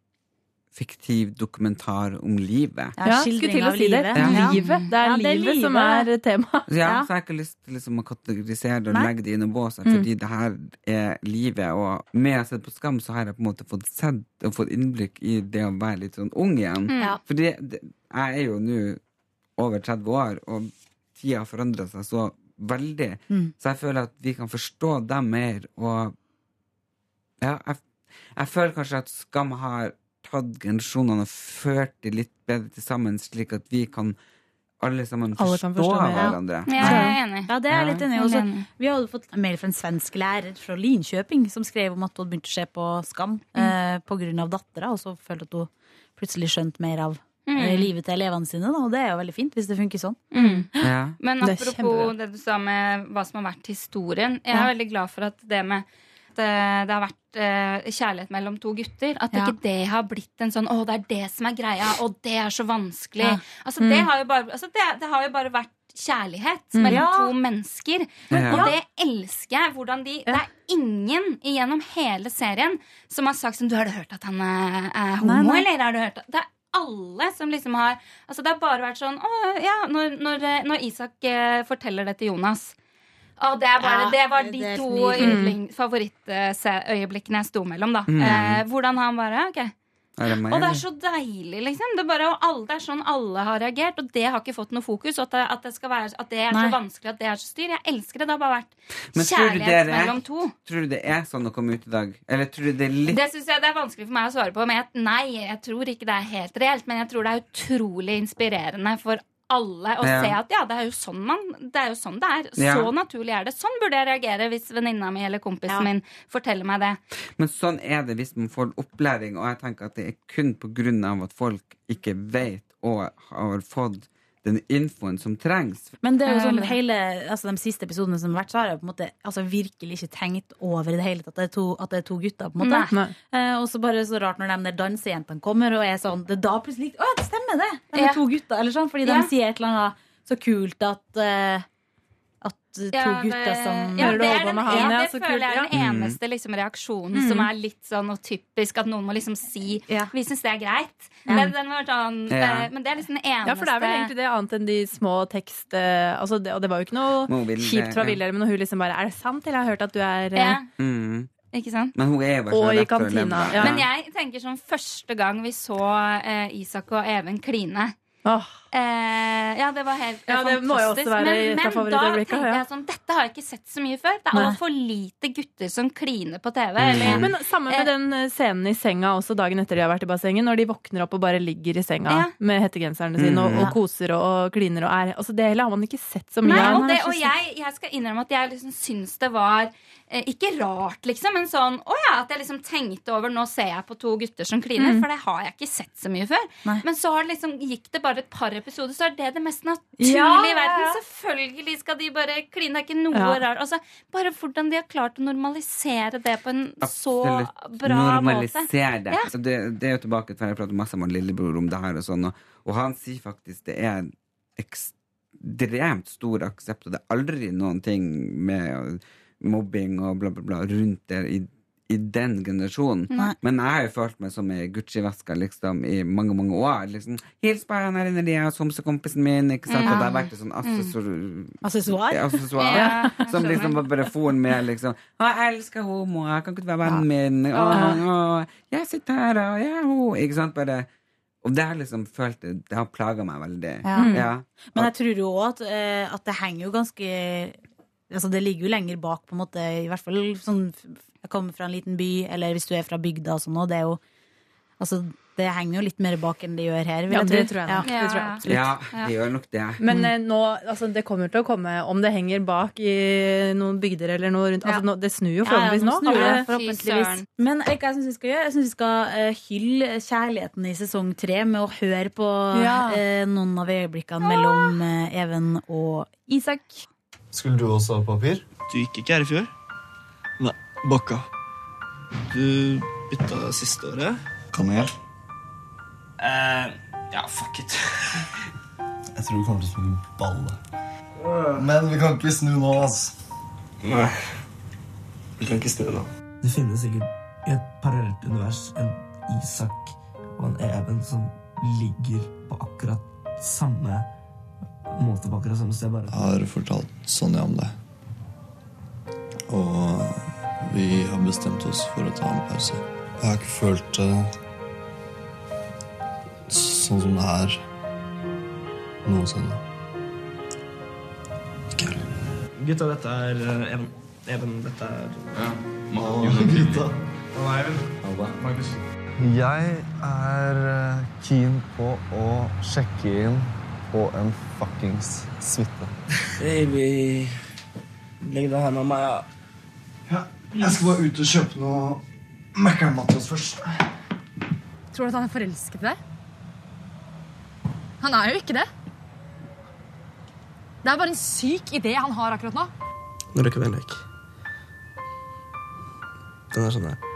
fiktiv dokumentar om livet. ja, Ja, skulle til å si det. livet. Ja. Livet. Det er Ja, det er livet som er tema. Så ja, Ja. så jeg har ikke lyst til liksom å kategorisere det og Nei. legge det inn i fordi Mm. fordi det her er livet. Og med å ha sett på Skam, så har jeg på en måte fått sett og fått innblikk i det å være litt sånn ung igjen. Ja. Fordi jeg er jo nå over 30 år, og tida har forandra seg så veldig. Mm. Så jeg føler at vi kan forstå dem mer, og ja, jeg, jeg føler kanskje at Skam har tatt generasjonene og ført de litt bedre til sammen, slik at vi kan alle sammen Alle forstå, forstå hverandre. ja. hverandre. Jeg er enig. Ja, det er jeg litt enig Også, vi hadde fått mail fra en svensk lærer fra Linköping som skrev om at hun hadde begynt å se på Skam eh, på grunn av dattera, og så følte at hun plutselig skjønte mer av eh, livet til elevene sine. Da, og det er jo veldig fint hvis det funker sånn. Mm. Ja. Men apropos det, det du sa med hva som har vært historien. Jeg Ja. er veldig glad for at det med at eh, det har vært eh, kjærlighet mellom to gutter. At Ja. ikke det har blitt en sånn 'Å, det er det som er greia', og det er så vanskelig. Ja. Altså, det, har jo bare, altså, det, det har jo bare vært kjærlighet mellom Ja. to mennesker. Ja. Og det elsker jeg. Hvordan de, Det er ingen gjennom hele serien som har sagt som 'Du, har du hørt at han er, er homo, Nei, nei. eller har du hørt at Det er alle som liksom har Altså, det har bare vært sånn Å, ja, når, når, eh, når Isak eh, forteller det til Jonas å, det, er bare, Ja, det var det de er to favorittøyeblikkene jeg sto mellom. da Mm. eh, Hvordan han bare ok det Og det er så deilig, liksom. Det er, bare, alle, det er sånn alle har reagert, og det har ikke fått noe fokus. Og at det, at det, være, at det er Nei. så vanskelig, at det er så styr. Jeg elsker det. Det har bare vært kjærlighet mellom to. Tror du det er sånn å komme ut i dag? Eller tror du det er litt Det synes jeg det er vanskelig for meg å svare på. Men jeg, nei, jeg tror ikke det er helt reelt. Men jeg tror det er utrolig inspirerende for alle og Ja. se at ja, det er jo sånn man Det er jo sånn det er. Ja. Så naturlig er det. Sånn burde jeg reagere hvis venninna mi eller kompisen Ja. min forteller meg det. Men sånn er det hvis man får opplæring, og jeg tenker at det er kun på grunn av at folk ikke vet og har fått den infoen som trengs. Men det er jo sånn veldig- hele, altså de siste episodene som har vært, så har jeg på en måte altså, virkelig ikke tenkt over i det hele tatt at det er to, at det er to gutter. på en måte Nei. Eh, og så bare så rart når de der dansejentene kommer, og er sånn Det er da plutselig Å, det stemmer, det! De er Ja. to gutter. Eller sånn, fordi Ja. de sier et eller annet så kult at eh, At to Ja, det- gutter som ja, Hører det, er den, og han, ja, det så føler kult, jeg er den eneste liksom, reaksjonen som er litt sånn og typisk. At noen må liksom si Ja. Vi syns det er greit. Men, den var sånn, Ja. eh, Men det er liksom den eneste Ja, for det er vel egentlig det annet enn de små tekst... eh, Altså, det, og det var jo ikke noe Må kjipt fra ja. Men når hun liksom bare Er det sant, eller jeg har hørt at du er eh, ja, Mm. Ikke sant? Men hun er jo bare Og så i lett for å kantina, ja. Men jeg tenker sånn første gang vi så eh, Isak og Even kline Åh. Eh, ja, det var helt Ja, det fantastisk. men, men da tenkte ja. jeg sånn Dette har jeg ikke sett så mye før. Det er altfor lite gutter som kliner på TV. Mm. Eller, Men samme med den eh, scenen i senga også dagen etter de har vært i bassenget, når de våkner opp og bare ligger i senga Ja. med hettegenserne sine og, Mm. og koser og, og kliner og er altså Det hele har man ikke sett så mye Nei, av. og, det, og jeg, jeg skal innrømme at jeg liksom syns det var eh, ikke rart, liksom, men sånn Å ja, at jeg liksom tenkte over Nå ser jeg på to gutter som kliner, Mm. for det har jeg ikke sett så mye før. Nei. Men så har det liksom, gikk det bare et par episoder, så er det det mest naturlige Ja, i verden. Selvfølgelig skal de bare kline. Det er ikke noe Ja. rart. Altså, bare hvordan de har klart å normalisere det på en så bra bra måte. Normalisere det. Ja. Så det. Det er jo tilbake til Jeg prater masse med lillebror om det her, og sånn, og, og han sier faktisk det er ekstremt stor aksept, og det er aldri noen ting med mobbing og bla, bla, bla rundt der i, i den generasjonen. Nei. Men jeg har jo følt meg som ei Gucci-veske liksom, i mange mange år. Liksom, 'Hils på han her inne, de er homsekompisen min.' Ikke sant? Ja. Og det har vært et sånn accessor... Accessoar? Ja, accessoar. Ja. Som liksom var bare for med liksom jeg elsker homoer, kan ikke være vennen min?' Å, å, 'Jeg sitter her, og jeg er ho.' Ikke sant? Bare Og det har liksom følt det, det har plaga meg veldig. Ja. Ja. Men jeg tror jo at, eh, at det henger jo ganske Altså Det ligger jo lenger bak, på en måte. I hvert fall sånn Jeg kommer fra en liten by, eller hvis du er fra bygda og sånn, òg. det er jo Altså Det henger jo litt mer bak enn det gjør her. vil Ja, jeg det tror jeg Ja. Det tror jeg absolutt. ja, det gjør nok det. Men eh, nå, altså, det kommer til å komme Om det henger bak i noen bygder eller noe rundt altså, nå, Det snur jo forhåpentligvis nå. det, forhåpentligvis. Men hva jeg syns vi skal gjøre? Jeg syns vi skal uh, hylle kjærligheten i sesong tre med å høre på Ja. eh, noen av øyeblikkene mellom uh, Even og Isak. Skulle du også ha papir? Du gikk ikke her i fjor? Nei. Bakka. Du bytta siste året? Kanel. Eh, ja, fuck it. Jeg tror du kommer til å spille balle. Men vi kan ikke snu nå, altså. Nei. Vi kan ikke snu nå. Det finnes sikkert i et parallelt univers en Isak og en Even som ligger på akkurat samme måte på akkurat samme sted, bare Jeg har fortalt Sonja om det. Og vi har bestemt oss for å ta en pause. Jeg har ikke følt det sånn som det er noensinne. Ikke heller. Gutta, dette er eh, Even. Even, dette er Gutta. Magnus. Jeg er eh, keen på å sjekke inn på en fuckings suite. Baby, legg deg her med meg. Ja. ja. Jeg skal bare ut og kjøpe noe Mækkern-mat til først. Tror du at han er forelsket i deg? Han er jo ikke det. Det er bare en syk idé han har akkurat nå. Nå røkker vi en lek. Den er sånn her.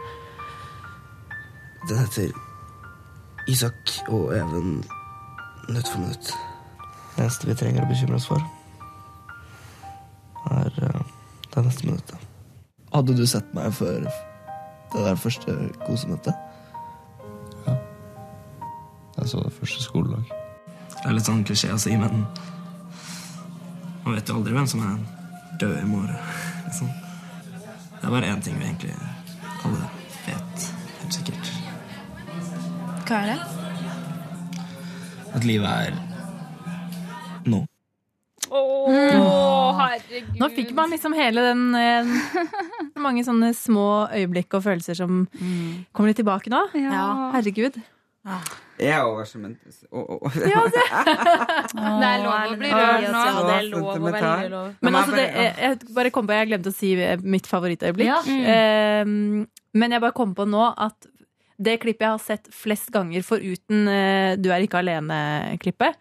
Den heter Isak og Even minutt for minutt. Det eneste vi trenger å bekymre oss for, er eh, det neste minuttet. Hadde du sett meg før det der første kosemøtet? Ja. Jeg så det første skoledag. Det er litt sånn klisjé å si, men man vet jo aldri hvem som er død i morgen. Liksom. Det er bare én ting vi egentlig alle vet helt sikkert. Hva er det? At livet er herregud. Nå fikk man liksom hele den eh, Mange sånne små øyeblikk og følelser som kommer litt tilbake nå. Ja. Herregud. Jeg er over sement- Oh, oh. Ja, det. Det er lov å bli rørt nå. Ja, det er lov å være lov. Men altså, det, jeg jeg, bare kom på, jeg glemte å si eh, mitt favorittøyeblikk. Ja. Eh, men jeg bare kom på nå at det klippet jeg har sett flest ganger foruten eh, Du er ikke alene-klippet,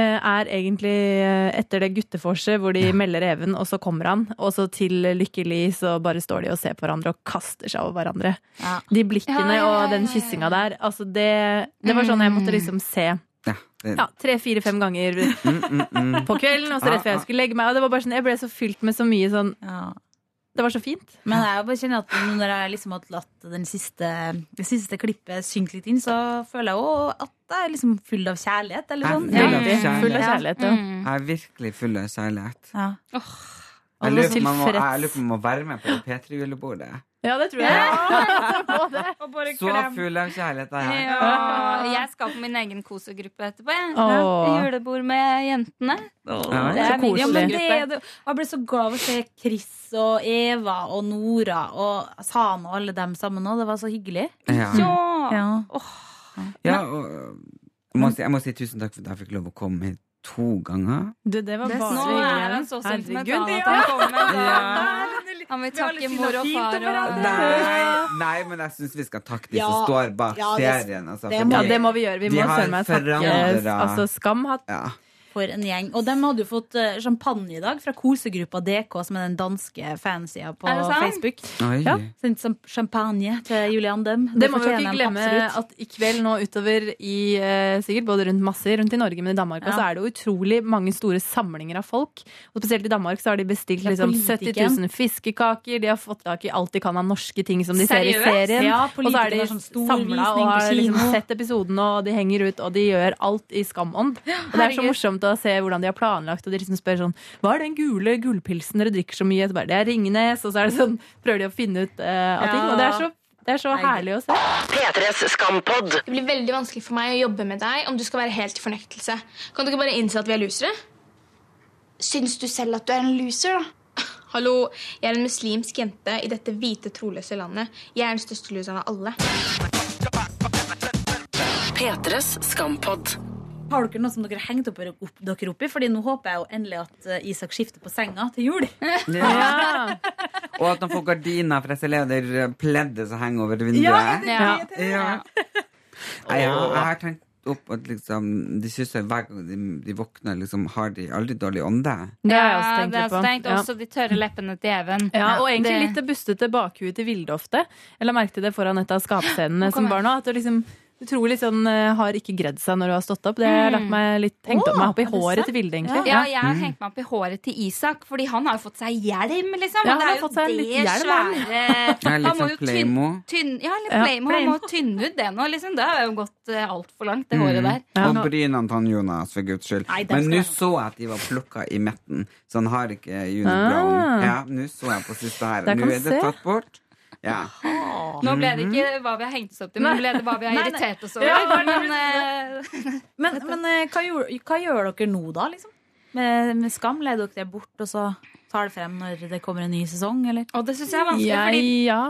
er egentlig eh, etter det gutteforset hvor de melder Even, og så kommer han. Og så til Lykkelig så bare står de og ser på hverandre og kaster seg over hverandre. Ja. De blikkene Ja, ja, ja, og den kyssinga der, altså det, det var sånn jeg måtte liksom se Ja, tre, fire, fem ganger mm, mm, mm. på kvelden, og så rett før jeg skulle legge meg. Og det var bare sånn, jeg ble så fylt med så mye sånn Ja. Det var så fint. Men jeg bare kjenner at når jeg liksom har latt den siste, det siste klippet synke litt inn, så føler jeg også at jeg er liksom full av kjærlighet. Eller sånn. Jeg er full av full av kjærlighet. Ja. Mm. Jeg er virkelig full av kjærlighet. Ja. Om jeg må- lurer på om jeg må være med på det P3-julebordet. Ja, det tror jeg. Ja, Så full av kjærlighet er jeg. Ja, jeg skal på min egen kosegruppe etterpå. Jeg. Åh. Julebord med jentene. Ja, Det er min Ja, det, kosegruppe. det- jeg ble så glad av å se Chris og Eva og Nora og Sane og alle dem sammen òg. Det var så hyggelig. Ja. Ja. Ja. Ja, og jeg må, si, jeg må si tusen takk for at jeg fikk lov å komme hit to ganger. Du, det var bare Nå er han så sentimental at han kommer. Ja. Han vil takke mor og far. Og... Nei, nei, men jeg syns vi skal takke de Ja. som står bak Ja, det- serien. Altså, det må Ja, det må vi gjøre. Vi De må søren meg takke Altså, Skam har ja. For en gjeng. Og de hadde jo fått eh, champagne i dag fra kosegruppa DK, som er den danske fansida på det? Facebook. Oi. Ja. Sendt champagne til Julian Dem. Det må vi jo ikke glemme absolutt. at i kveld nå utover i eh, sikkert både rundt masse rundt i Norge, men i Danmark Ja. så er det jo utrolig mange store samlinger av folk. Og spesielt i Danmark så har de bestilt Det liksom 70 000 fiskekaker. De har fått tak i alt de kan av norske ting som de ser i serien. Ja, og så er de sånn stor samla og har liksom sett episoden, og de henger ut, og de gjør alt i skamånd. Og det er så morsomt å se hvordan de har planlagt, og de liksom spør sånn Hva er den gule gullpilsen dere drikker så mye? Så bare, det er Ringenes, og så er det sånn Prøver de å finne ut uh, av ting. Og det er så, det er så herlig å se. P3s Skampod. Det blir veldig vanskelig for meg å jobbe med deg om du skal være helt i fornektelse. Kan du ikke bare innse at vi er losere? Syns du selv at du er en loser, da? Hallo, jeg er en muslimsk jente i dette hvite, troløse landet. Jeg er den største loseren av alle. P3s Skampod. Har dere noe som dere har hengt opp, opp, dere opp i? Fordi nå håper jeg jo endelig at uh, Isak skifter på senga til jul. Ja. Og at han får gardiner, fra jeg ser leder pleddet som henger over vinduet. Ja, Ja. Ja. det, ja, jeg har tenkt opp at liksom, de kysser hver gang de, de våkner. Liksom, har de aldri dårlig ånde? Det har jeg også tenkt det er litt også tenkt. Ja. Også de tørre leppene til Even. Ja, og egentlig Det- litt det bustete bakhuet til Vilde ofte. Jeg la merke til det foran et av skapscenene som barna, var nå. At det liksom utrolig sånn eh, har ikke gredd seg når du har stått opp. Det har lagt meg litt, hengt opp meg opp i håret sant? til Vilde, egentlig. Ja, jeg har hengt meg opp i håret til Isak, fordi han har jo fått seg hjelm, liksom. Ja, det han har er jo fått seg litt det hjelm, han. svære Ja, Han må sånn jo tynn, Playmo. tynn, ja, litt Playmo. Han må tynne ut det nå, liksom. Det har jo gått uh, altfor langt, det håret der. Ja. Og brynene til Jonas, for guds skyld. Nei, Men nå så jeg at de var plukka i midten, så han har ikke Juni Brown. Ja, nå så jeg på siste her. Nå er det tatt bort. Ja. Nå ble det ikke hva vi har hengt oss opp til, men nå ble det hva vi har Nei, nei. irritert oss over. Ja, men eh, Men, men eh, hva, gjør, hva gjør dere nå, da? liksom? Med, med Skam? Leder dere det bort, og så tar det frem når det kommer en ny sesong? Eller? Og det syns jeg er vanskelig, Jeg, fordi ja.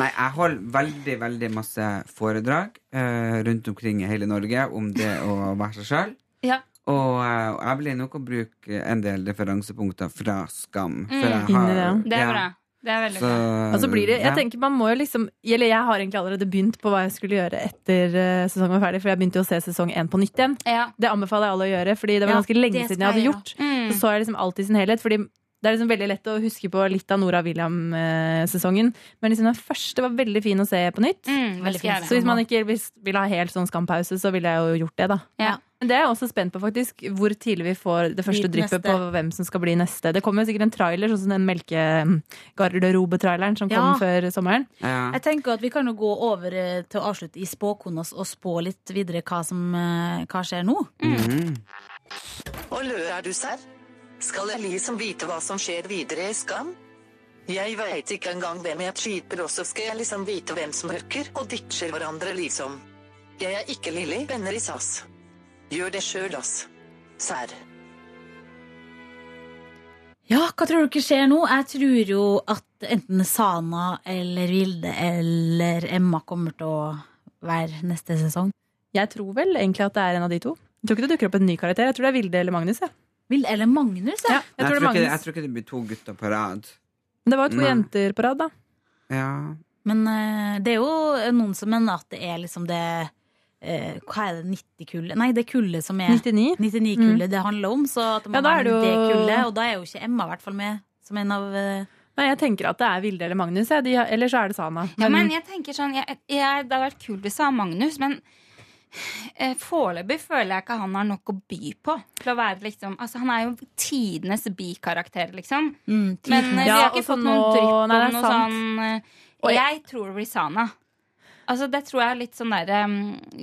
Nei, jeg holder veldig, veldig masse foredrag uh, rundt omkring i hele Norge om det å være seg sjøl. Ja. Og jeg blir nok å bruke en del referansepunkter fra Skam. For Mm. jeg har, det. er ja, bra. Det er veldig Så, bra. Altså blir det, ja. jeg tenker man må jo liksom Eller jeg har egentlig allerede begynt på hva jeg skulle gjøre etter eh, sesongen var ferdig, for jeg begynte jo å se sesong én på nytt igjen. Ja. Det anbefaler jeg alle å gjøre, fordi det var Ja, ganske lenge siden jeg hadde gjort. Mm. Så så jeg liksom alt i sin helhet, fordi det er liksom veldig lett å huske på litt av Nora William-sesongen. Men liksom den første var veldig fin å se på nytt. Mm, Veldig veldig fint. Så hvis man ikke vil, vil ha helt sånn skampause, så ville jeg jo gjort det, da. Ja. Men det er jeg også spent på, faktisk. Hvor tidlig vi får det første dryppet på hvem som skal bli neste. Det kommer jo sikkert en trailer, sånn som den melkegarderobetraileren som kom før sommeren. ja. Jeg tenker at Vi kan jo gå over eh, til å avslutte i spåkona og spå litt videre hva som eh, hva skjer nå. Mm. Hvor lø er du, serr? Skal jeg liksom vite hva som skjer videre i Skam? Jeg veit ikke engang hvem jeg skyter, og så skal jeg liksom vite hvem som hooker og ditcher hverandre, liksom. Jeg er ikke Lilly, venner i SAS. Gjør det sjøl, ass. Serr. Ja, hva tror dere skjer nå? Jeg tror jo at enten Sana eller Vilde eller Emma kommer til å være neste sesong. Jeg tror vel egentlig at det er en av de to. Jeg tror ikke det dukker opp en ny karakter. Jeg tror det er Vilde eller Magnus. Ja. Vilde eller Magnus? Ja, jeg tror det er Jeg, tror ikke, jeg tror ikke det blir to gutter på rad. Men det var jo to Nei. jenter på rad, da. Ja. Men eh, det er jo noen som mener at det er liksom det eh, Hva er det, 90-kullet? Nei, det kullet som er 99. 99-kullet det handler om. Så at det må Ja, er være det jo- det kullet, og da er jo ikke Emma i hvert fall med som en av eh, Nei, jeg tenker at det er Vilde eller Magnus. Ja. De, eller så er det Sana. Ja, men jeg tenker sånn jeg, jeg, Det hadde vært kult hvis det var Magnus, men eh, foreløpig føler jeg ikke han har nok å by på. Til å være liksom Altså, han er jo tidenes bikarakter, liksom. mm, Men eh, vi Ja, har ikke fått nå- noen trykk på noe sant. sånn eh, Og jeg- Jeg tror det blir Sana. Altså, det tror jeg er litt sånn der um,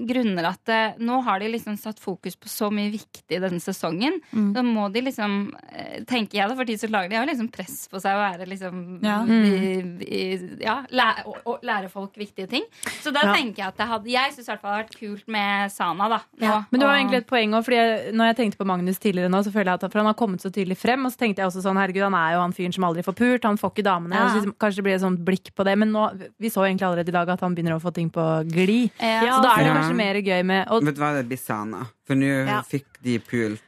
grunner at eh, nå har de liksom satt fokus på så mye viktig denne sesongen. Mm. Så må de liksom, eh, tenker jeg da, for de som lager de har liksom press på seg å være liksom Ja. i, i, ja, lære, å, å, lære folk viktige ting. Så da Ja. tenker jeg at det hadde Jeg syns i hvert fall det hadde vært kult med Sana, da. nå. Men du har Og- egentlig et poeng også, fordi Når jeg tenkte på Magnus tidligere nå, så føler jeg at For han har kommet så tydelig frem. Og så tenkte jeg også sånn, herregud, han er jo han fyren som aldri får pult. Han får ikke damene. Ja. Og så liksom, kanskje det blir et sånt blikk på det. Men nå, vi så egentlig allerede i dag at han begynner å få ting på glid. Ja. Så da er det Ja. kanskje mer gøy med og, Vet du hva, det blir Sana. For nå Ja. fikk de pult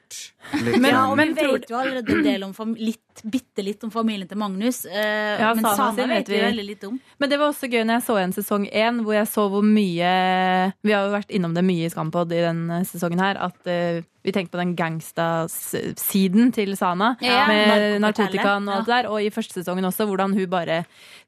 litt Men- Ja, men vi vet jo allerede en del om litt, bitte litt om familien til Magnus. Uh, Ja, men Sana Sana vet vi veldig litt om. Men det var også gøy når jeg så igjen sesong én, hvor jeg så hvor mye Vi har jo vært innom det mye i Skampod i denne sesongen her, at uh, vi tenkte på den gangsta-siden til Sana. Ja, med narkotikaen og alt det der. Og i første sesongen også, hvordan hun bare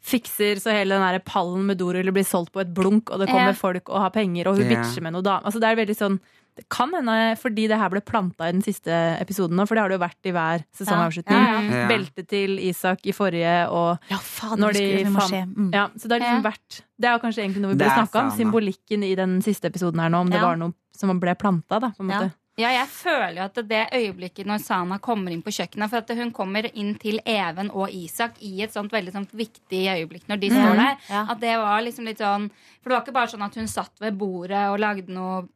fikser så hele den der pallen med doruller blir solgt på et blunk, og det kommer Ja. folk og har penger, og hun Ja. bitcher med noe dame. Altså, det er veldig sånn det kan hende fordi det her ble planta i den siste episoden nå, for det har det jo vært i hver sesongavslutning. Ja, ja, ja. Beltet til Isak i forrige, og Ja, faen, Når det de fant- se. Mm. ja, så det har liksom Ja. vært Det er jo kanskje egentlig noe vi burde snakke om. Symbolikken i den siste episoden her nå, om det var noe som ble planta, da, på en måte. Ja, jeg føler jo at det øyeblikket når Sana kommer inn på kjøkkenet For at hun kommer inn til Even og Isak i et sånt veldig sånt viktig øyeblikk når de står der. Ja. At det var liksom litt sånn For det var ikke bare sånn at hun satt ved bordet og lagde noe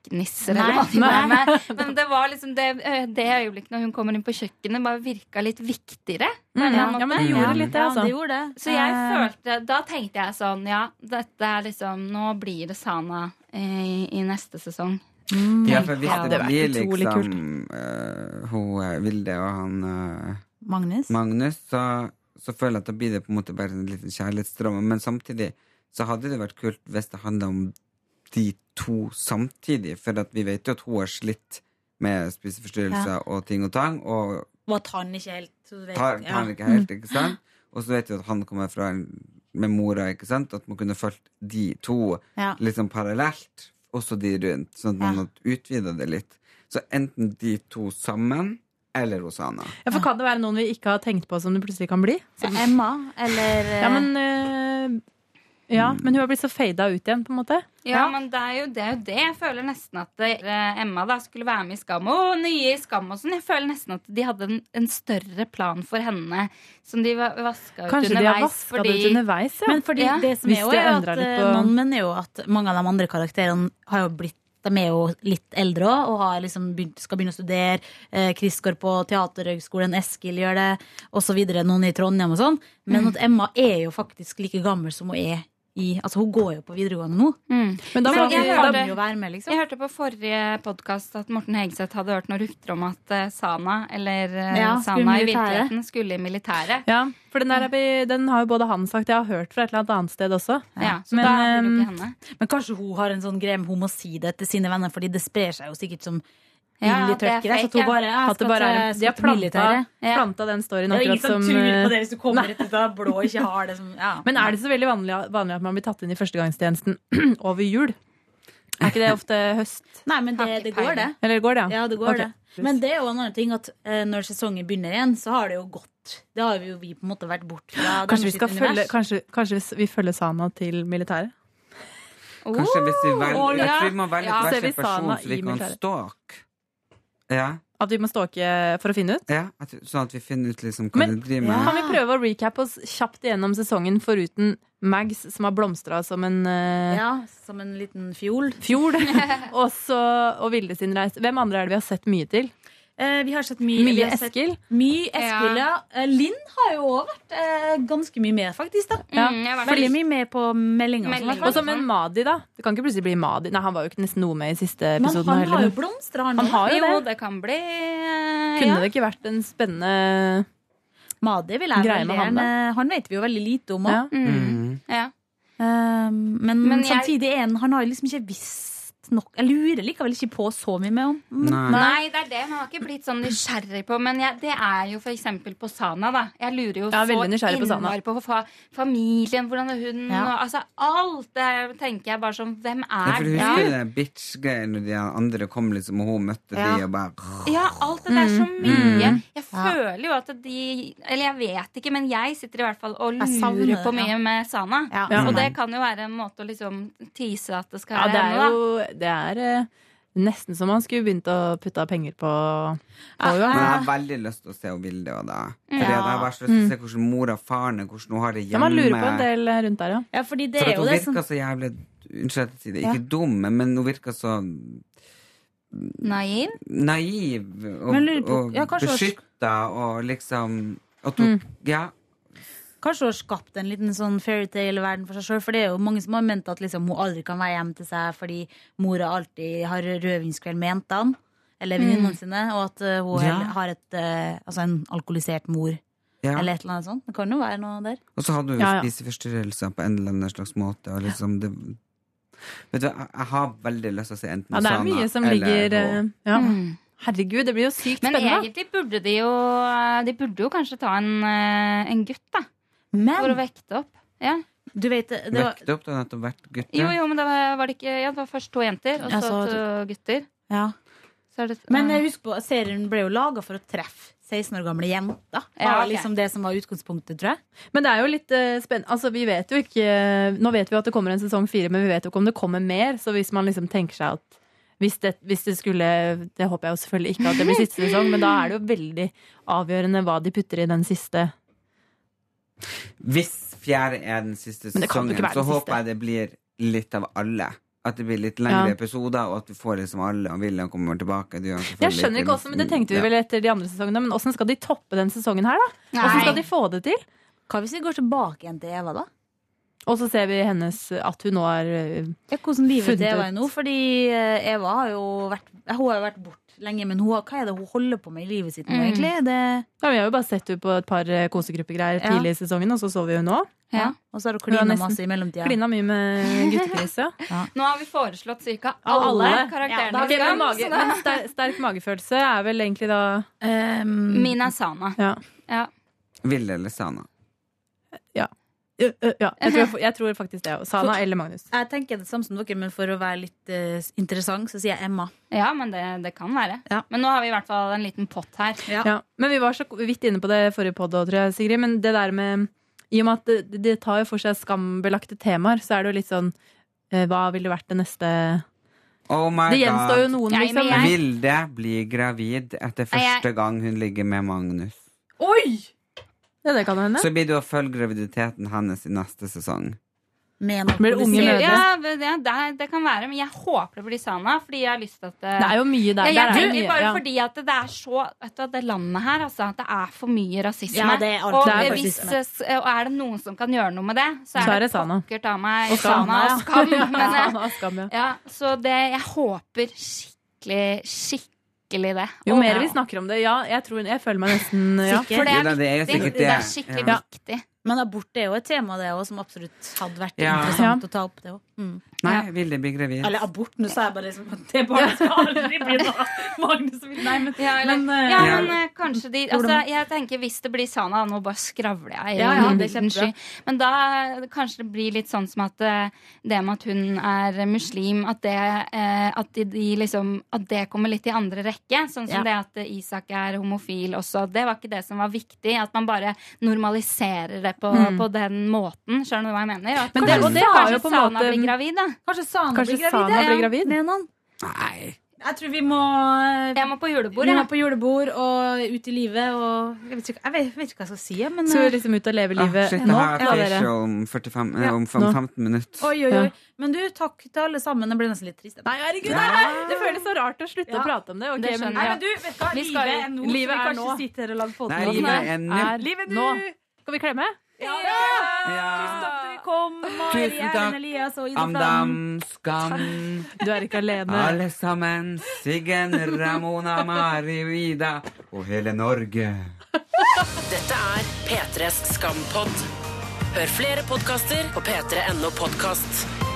pikknisser eller hva det var Men det var liksom det, det øyeblikket når hun kommer inn på kjøkkenet, bare virka litt viktigere. Mm, ja. Ja, men det gjorde litt det, ja, altså. det gjorde det. Så jeg Eh, følte Da tenkte jeg sånn Ja, dette er liksom Nå blir det Sana i, i neste sesong. mm, Ja, for hvis Ja, det, det blir liksom uh, hun eh, Vilde og han uh, Magnus. Magnus, så, så føler jeg at da blir det på en måte bare en liten kjærlighetsdrøm. Men samtidig så hadde det vært kult hvis det handla om de to samtidig. For at vi vet jo at hun har slitt med spiseforstyrrelser og ting og tang. Og Og at han ikke helt vet, tar, ja. tar han ikke helt, ikke sant? Og så vet vi at han kommer fra en, med mora, ikke sant? At man kunne fulgt de to Ja. liksom parallelt, også de rundt, sånn at man Ja. utvida det litt. Så enten de to sammen, eller hos Anna. Ja, for kan det være noen vi ikke har tenkt på som det plutselig kan bli? Som, Emma, eller ja, men øh, Ja, men hun har blitt så fada ut igjen, på en måte. Ja, men det er, jo, det er jo det. Jeg føler nesten at det, eh, Emma da skulle være med i Skam og nye i Skam og sånn. Jeg føler nesten at de hadde en, en større plan for henne som de va- vaska ut Kanskje de har underveis. vaska det ut underveis, ja. Men fordi Ja. det som er jo, er at litt eh, på- jo at mange av de andre karakterene har jo blitt de er jo litt eldre også, og har liksom begynt, skal begynne å studere. Eh, Chris går på Teaterhøgskolen, Eskil gjør det, osv. Noen i Trondheim og sånn. Men at Emma er jo faktisk like gammel som hun er i Altså, hun går jo på videregående nå. Mm. Men da må jeg hørte- hun jo være med, liksom. Jeg hørte på forrige podkast at Morten Hegseth hadde hørt noen rykter om at eh, Sana, eller eh, Ja, Sana i virkeligheten, skulle i militæret. ja, for den, der er den har jo både han sagt, jeg har hørt fra et eller annet sted også. Ja, så Men, eh, ikke henne. Men kanskje hun har en sånn greie med hun må si det til sine venner, fordi det sprer seg jo sikkert som Ja, er tørket. Så at hun bare jeg At skal bare er, de har planta, planta den storyen Det er ingen som tror på det hvis du kommer rett ut av blå og ikke har det som ja. Men er det så veldig vanlig, vanlig at man blir tatt inn i førstegangstjenesten over jul? Er ikke det ofte høst? Nei, men det, det går, det. Eller går det, Ja, det går okay. det. Men det er jo en annen ting at uh, når sesongen begynner igjen, så har det jo gått. Det har jo vi på en måte vært bort fra Kanskje vi skal følge, kanskje, kanskje vi følger Sana til militæret? Kanskje hvis vi velger Jeg tror vi må velge Ja. hver sin person, så vi kan stalke. Ja, At vi må stalke for å finne ut? ja at, sånn at vi finner ut liksom hva Men- de driver med. Kan vi prøve å recappe oss kjapt gjennom sesongen foruten Mags, som har blomstra som en uh, Ja, som en liten fjol. Fjol. og, så, og Vilde sin reise. Hvem andre er det vi har sett mye til? Eh, vi har sett mye, Mye sett Eskil. Mye Eskil, ja. ja. Linn har jo òg vært eh, ganske mye med, faktisk. da Ja. Mm, jeg har Veldig mye med på meldinga. og så med Meldinger. Og som en Madi, da. Det kan ikke plutselig bli Madi. Nei, han var jo ikke nesten noe med i siste Men episoden han har jo blomstra, han Han har jo Jo, det. det kan bli eh, Kunne ja. det ikke vært en spennende Madi vil jeg Greie med han, da? Han vet vi jo veldig lite om òg. ja. Mm. ja. men, Men samtidig jeg... en, Han har jo liksom ikke visst nok Jeg lurer likevel ikke på så mye med om Nei. det er det. Man har ikke blitt sånn nysgjerrig på. Men jeg, det er jo for eksempel på Sana, da. Jeg lurer jo Ja, så innmari på Sana. på fa familien, hvordan er hun Ja. og altså alt det tenker jeg bare sånn Hvem Ja, er for du husker du det bitch-greia når de andre kom liksom, og hun møtte Ja. de og bare Ja, alt det der så Mm. mye. Mm. Jeg føler jo at de Eller jeg vet ikke, men jeg sitter i hvert fall og lurer på mye ja. med Sana. Ja. Og det kan jo være en måte å liksom tease at det skal Ja, det er jo det er eh, nesten som man skulle begynt å putte penger på, på. Men jeg har veldig lyst til å se henne Vilde òg, da. Fordi Ja. jeg har så lyst til å se hvordan mor og faren er, hvordan hun har det Ja, hjemme. man lurer på en del eh, rundt der, ja. Ja, fordi det For er at jo hun det som virker så jævlig Unnskyld at jeg sier ikke Ja. dum, men hun virker så Naiv? naiv og, på- og beskytta og liksom at hun, Mm. Ja. Kanskje hun har skapt en liten sånn fairytale-verden for seg sjøl. For det er jo mange som har ment at liksom, hun aldri kan være hjemme til seg fordi mora alltid har rødvinskveld med jentene. Eller venninnene Mm. sine. Og at uh, hun Ja. har et, uh, altså en alkoholisert mor. Ja. Eller et eller annet sånt. Det kan jo være noe der. Og så hadde hun jo Ja, ja. spiseforstyrrelser på en eller annen slags måte. Og liksom det, vet du, jeg, har veldig lyst til å se enten Ja, det er Sana mye som eller ligger eh, ja. Mm. Herregud, det blir jo sykt Men spennende. egentlig burde de jo De burde jo kanskje ta en, en gutt, da. For å vekte opp. Ja. Du vet, det, var, Vekte opp, det har nettopp vært gutter. Jo, jo, men det var, var det ikke Ja, det var først to jenter, og Ja, så så- to gutter. ja. Så er det, Men eh, husk på, serien ble jo laga for å treffe 16 år gamle jenter. Det Ja, var liksom det som var utgangspunktet, tror jeg. Men det er jo litt uh, spennende Altså, vi vet jo ikke Nå vet vi at det kommer en sesong fire, men vi vet jo ikke om det kommer mer. Så hvis man liksom tenker seg at hvis det, hvis det skulle Det håper jeg jo selvfølgelig ikke at det blir siste sesong, men da er det jo veldig avgjørende hva de putter i den siste. Hvis fjerde er den siste sesongen, så den håper siste. jeg det blir litt av alle. At det blir litt lengre Ja. episoder, og at vi får liksom alle, og William kommer tilbake. Du Jeg skjønner ikke også, men Det tenkte vi Ja. vel etter de andre sesongene, men åssen skal de toppe den sesongen her, da? Åssen skal de få det til? Hva hvis vi går tilbake igjen til Eva, da? Og så ser vi hennes at hun nå har eh, Ja, hvordan livet til funnet Eva er nå. Fordi eh, Eva har jo vært Hun har jo vært borte lenge, men hun hva er det hun holder på med i livet sitt nå, Mm. egentlig? Det, Ja, Vi har jo bare sett henne på et par eh, kosegruppegreier Ja. tidlig i sesongen, og så så vi henne nå. ja. Og så har hun klina nesten masse i mellomtida. Klina mye med guttekris, ja. Nå har vi foreslått ca. Alle, alle. karakterene. Ja, Skam, mage, men sterk, sterk magefølelse er vel egentlig da Min er Sana. Ja. Ja. Vilde eller Sana? Ja. Ja, ja. Jeg, tror, jeg tror faktisk det. Sana eller Magnus. Jeg tenker det samme som dere, men for å være litt uh, interessant, så sier jeg Emma. Ja, men det, det kan være. Men nå har vi i hvert fall en liten pott her. Ja. Men vi var så vidt inne på det forrige podd òg, tror jeg, Sigrid. Men det der med I og med at det, det tar jo for seg skambelagte temaer, så er det jo litt sånn eh, Hva ville vært det neste Oh my Det gjenstår jo noen, liksom. Jeg... Vilde blir gravid etter jeg- første gang hun ligger med Magnus. Oi! Ja, det kan hende. Så blir det å følge graviditeten hennes i neste sesong. Med Blir det unge mødre? Ja, det, det, det kan være, men jeg håper det blir Sana. Fordi jeg har lyst til at Det er jo mye der. Ja, jeg er tror bare ja. fordi at det er så vet du, Det landet her, altså. Det er for mye rasisme. Ja, det er alt- og, det er hvis, rasisme. og er det noen som kan gjøre noe med det, så er, Så er det Sana. pokker ta meg Og Sana og Skam. Men, Sana Skam, ja. ja, så det Jeg håper skikkelig, skikkelig det. Jo mer vi snakker om det, ja. Jeg, tror, jeg føler meg nesten ja. Sikker? For det er, det er viktig. Det er skikkelig Ja. viktig. Men abort er jo et tema det også, som absolutt hadde vært Ja. interessant å ta opp. det også. Mm. Nei, Vilde bli gravid. Eller abort, nå sa jeg bare liksom det barnet skal aldri bli noe. Magnus vil Nei, men, Ja, eller, men, eh, ja, Ja. men eh, kanskje de altså, Jeg tenker Hvis det blir Sana Nå bare skravler jeg. Ja, ja, det er sky. Men da eh, kanskje det blir litt sånn som at det med at hun er muslim, at det, at de, de liksom, at det kommer litt i andre rekke. Sånn Ja. som det at Isak er homofil også. Det var ikke det som var viktig. At man bare normaliserer det på, Mm. på den måten. Skjønner du hva jeg mener? At Men det- kanskje, og det har kanskje jo på en Sana måte- blir gravid, da. Kanskje Sana Kanskje blir gravid? Sana blir gravid? Med noen? Nei. Jeg tror vi må Jeg må på julebord. Vi må på julebord og ut i livet og Jeg vet ikke, jeg vet, vet ikke hva jeg skal si, men Skal er vi liksom ut og leve Ah, livet shit, nå? Ja, dere. om, 45, eh, Ja, om fem- nå. 15 minutter. Oi, oi, Ja. oi. Men du, takk til alle sammen. Jeg ble nesten litt trist. Nei, herregud, Ja. nei, det føles så rart å slutte Ja. å prate om det. Okay, Det men- Nei, men du, vet hva? Livet er nå, livet er nå. Nei, livet er nå. er nå. Skal vi klemme? Ja! Ja. Tusen takk dere kom. Mari, Tusen takk. Erlend Elias og Ida Flam. Amdam, Skam, Du er ikke alene. alle sammen. Siggen, Ramona, Mari, Vida og hele Norge. Dette er P3s Skampod. Hør flere podkaster på p3.no podkast.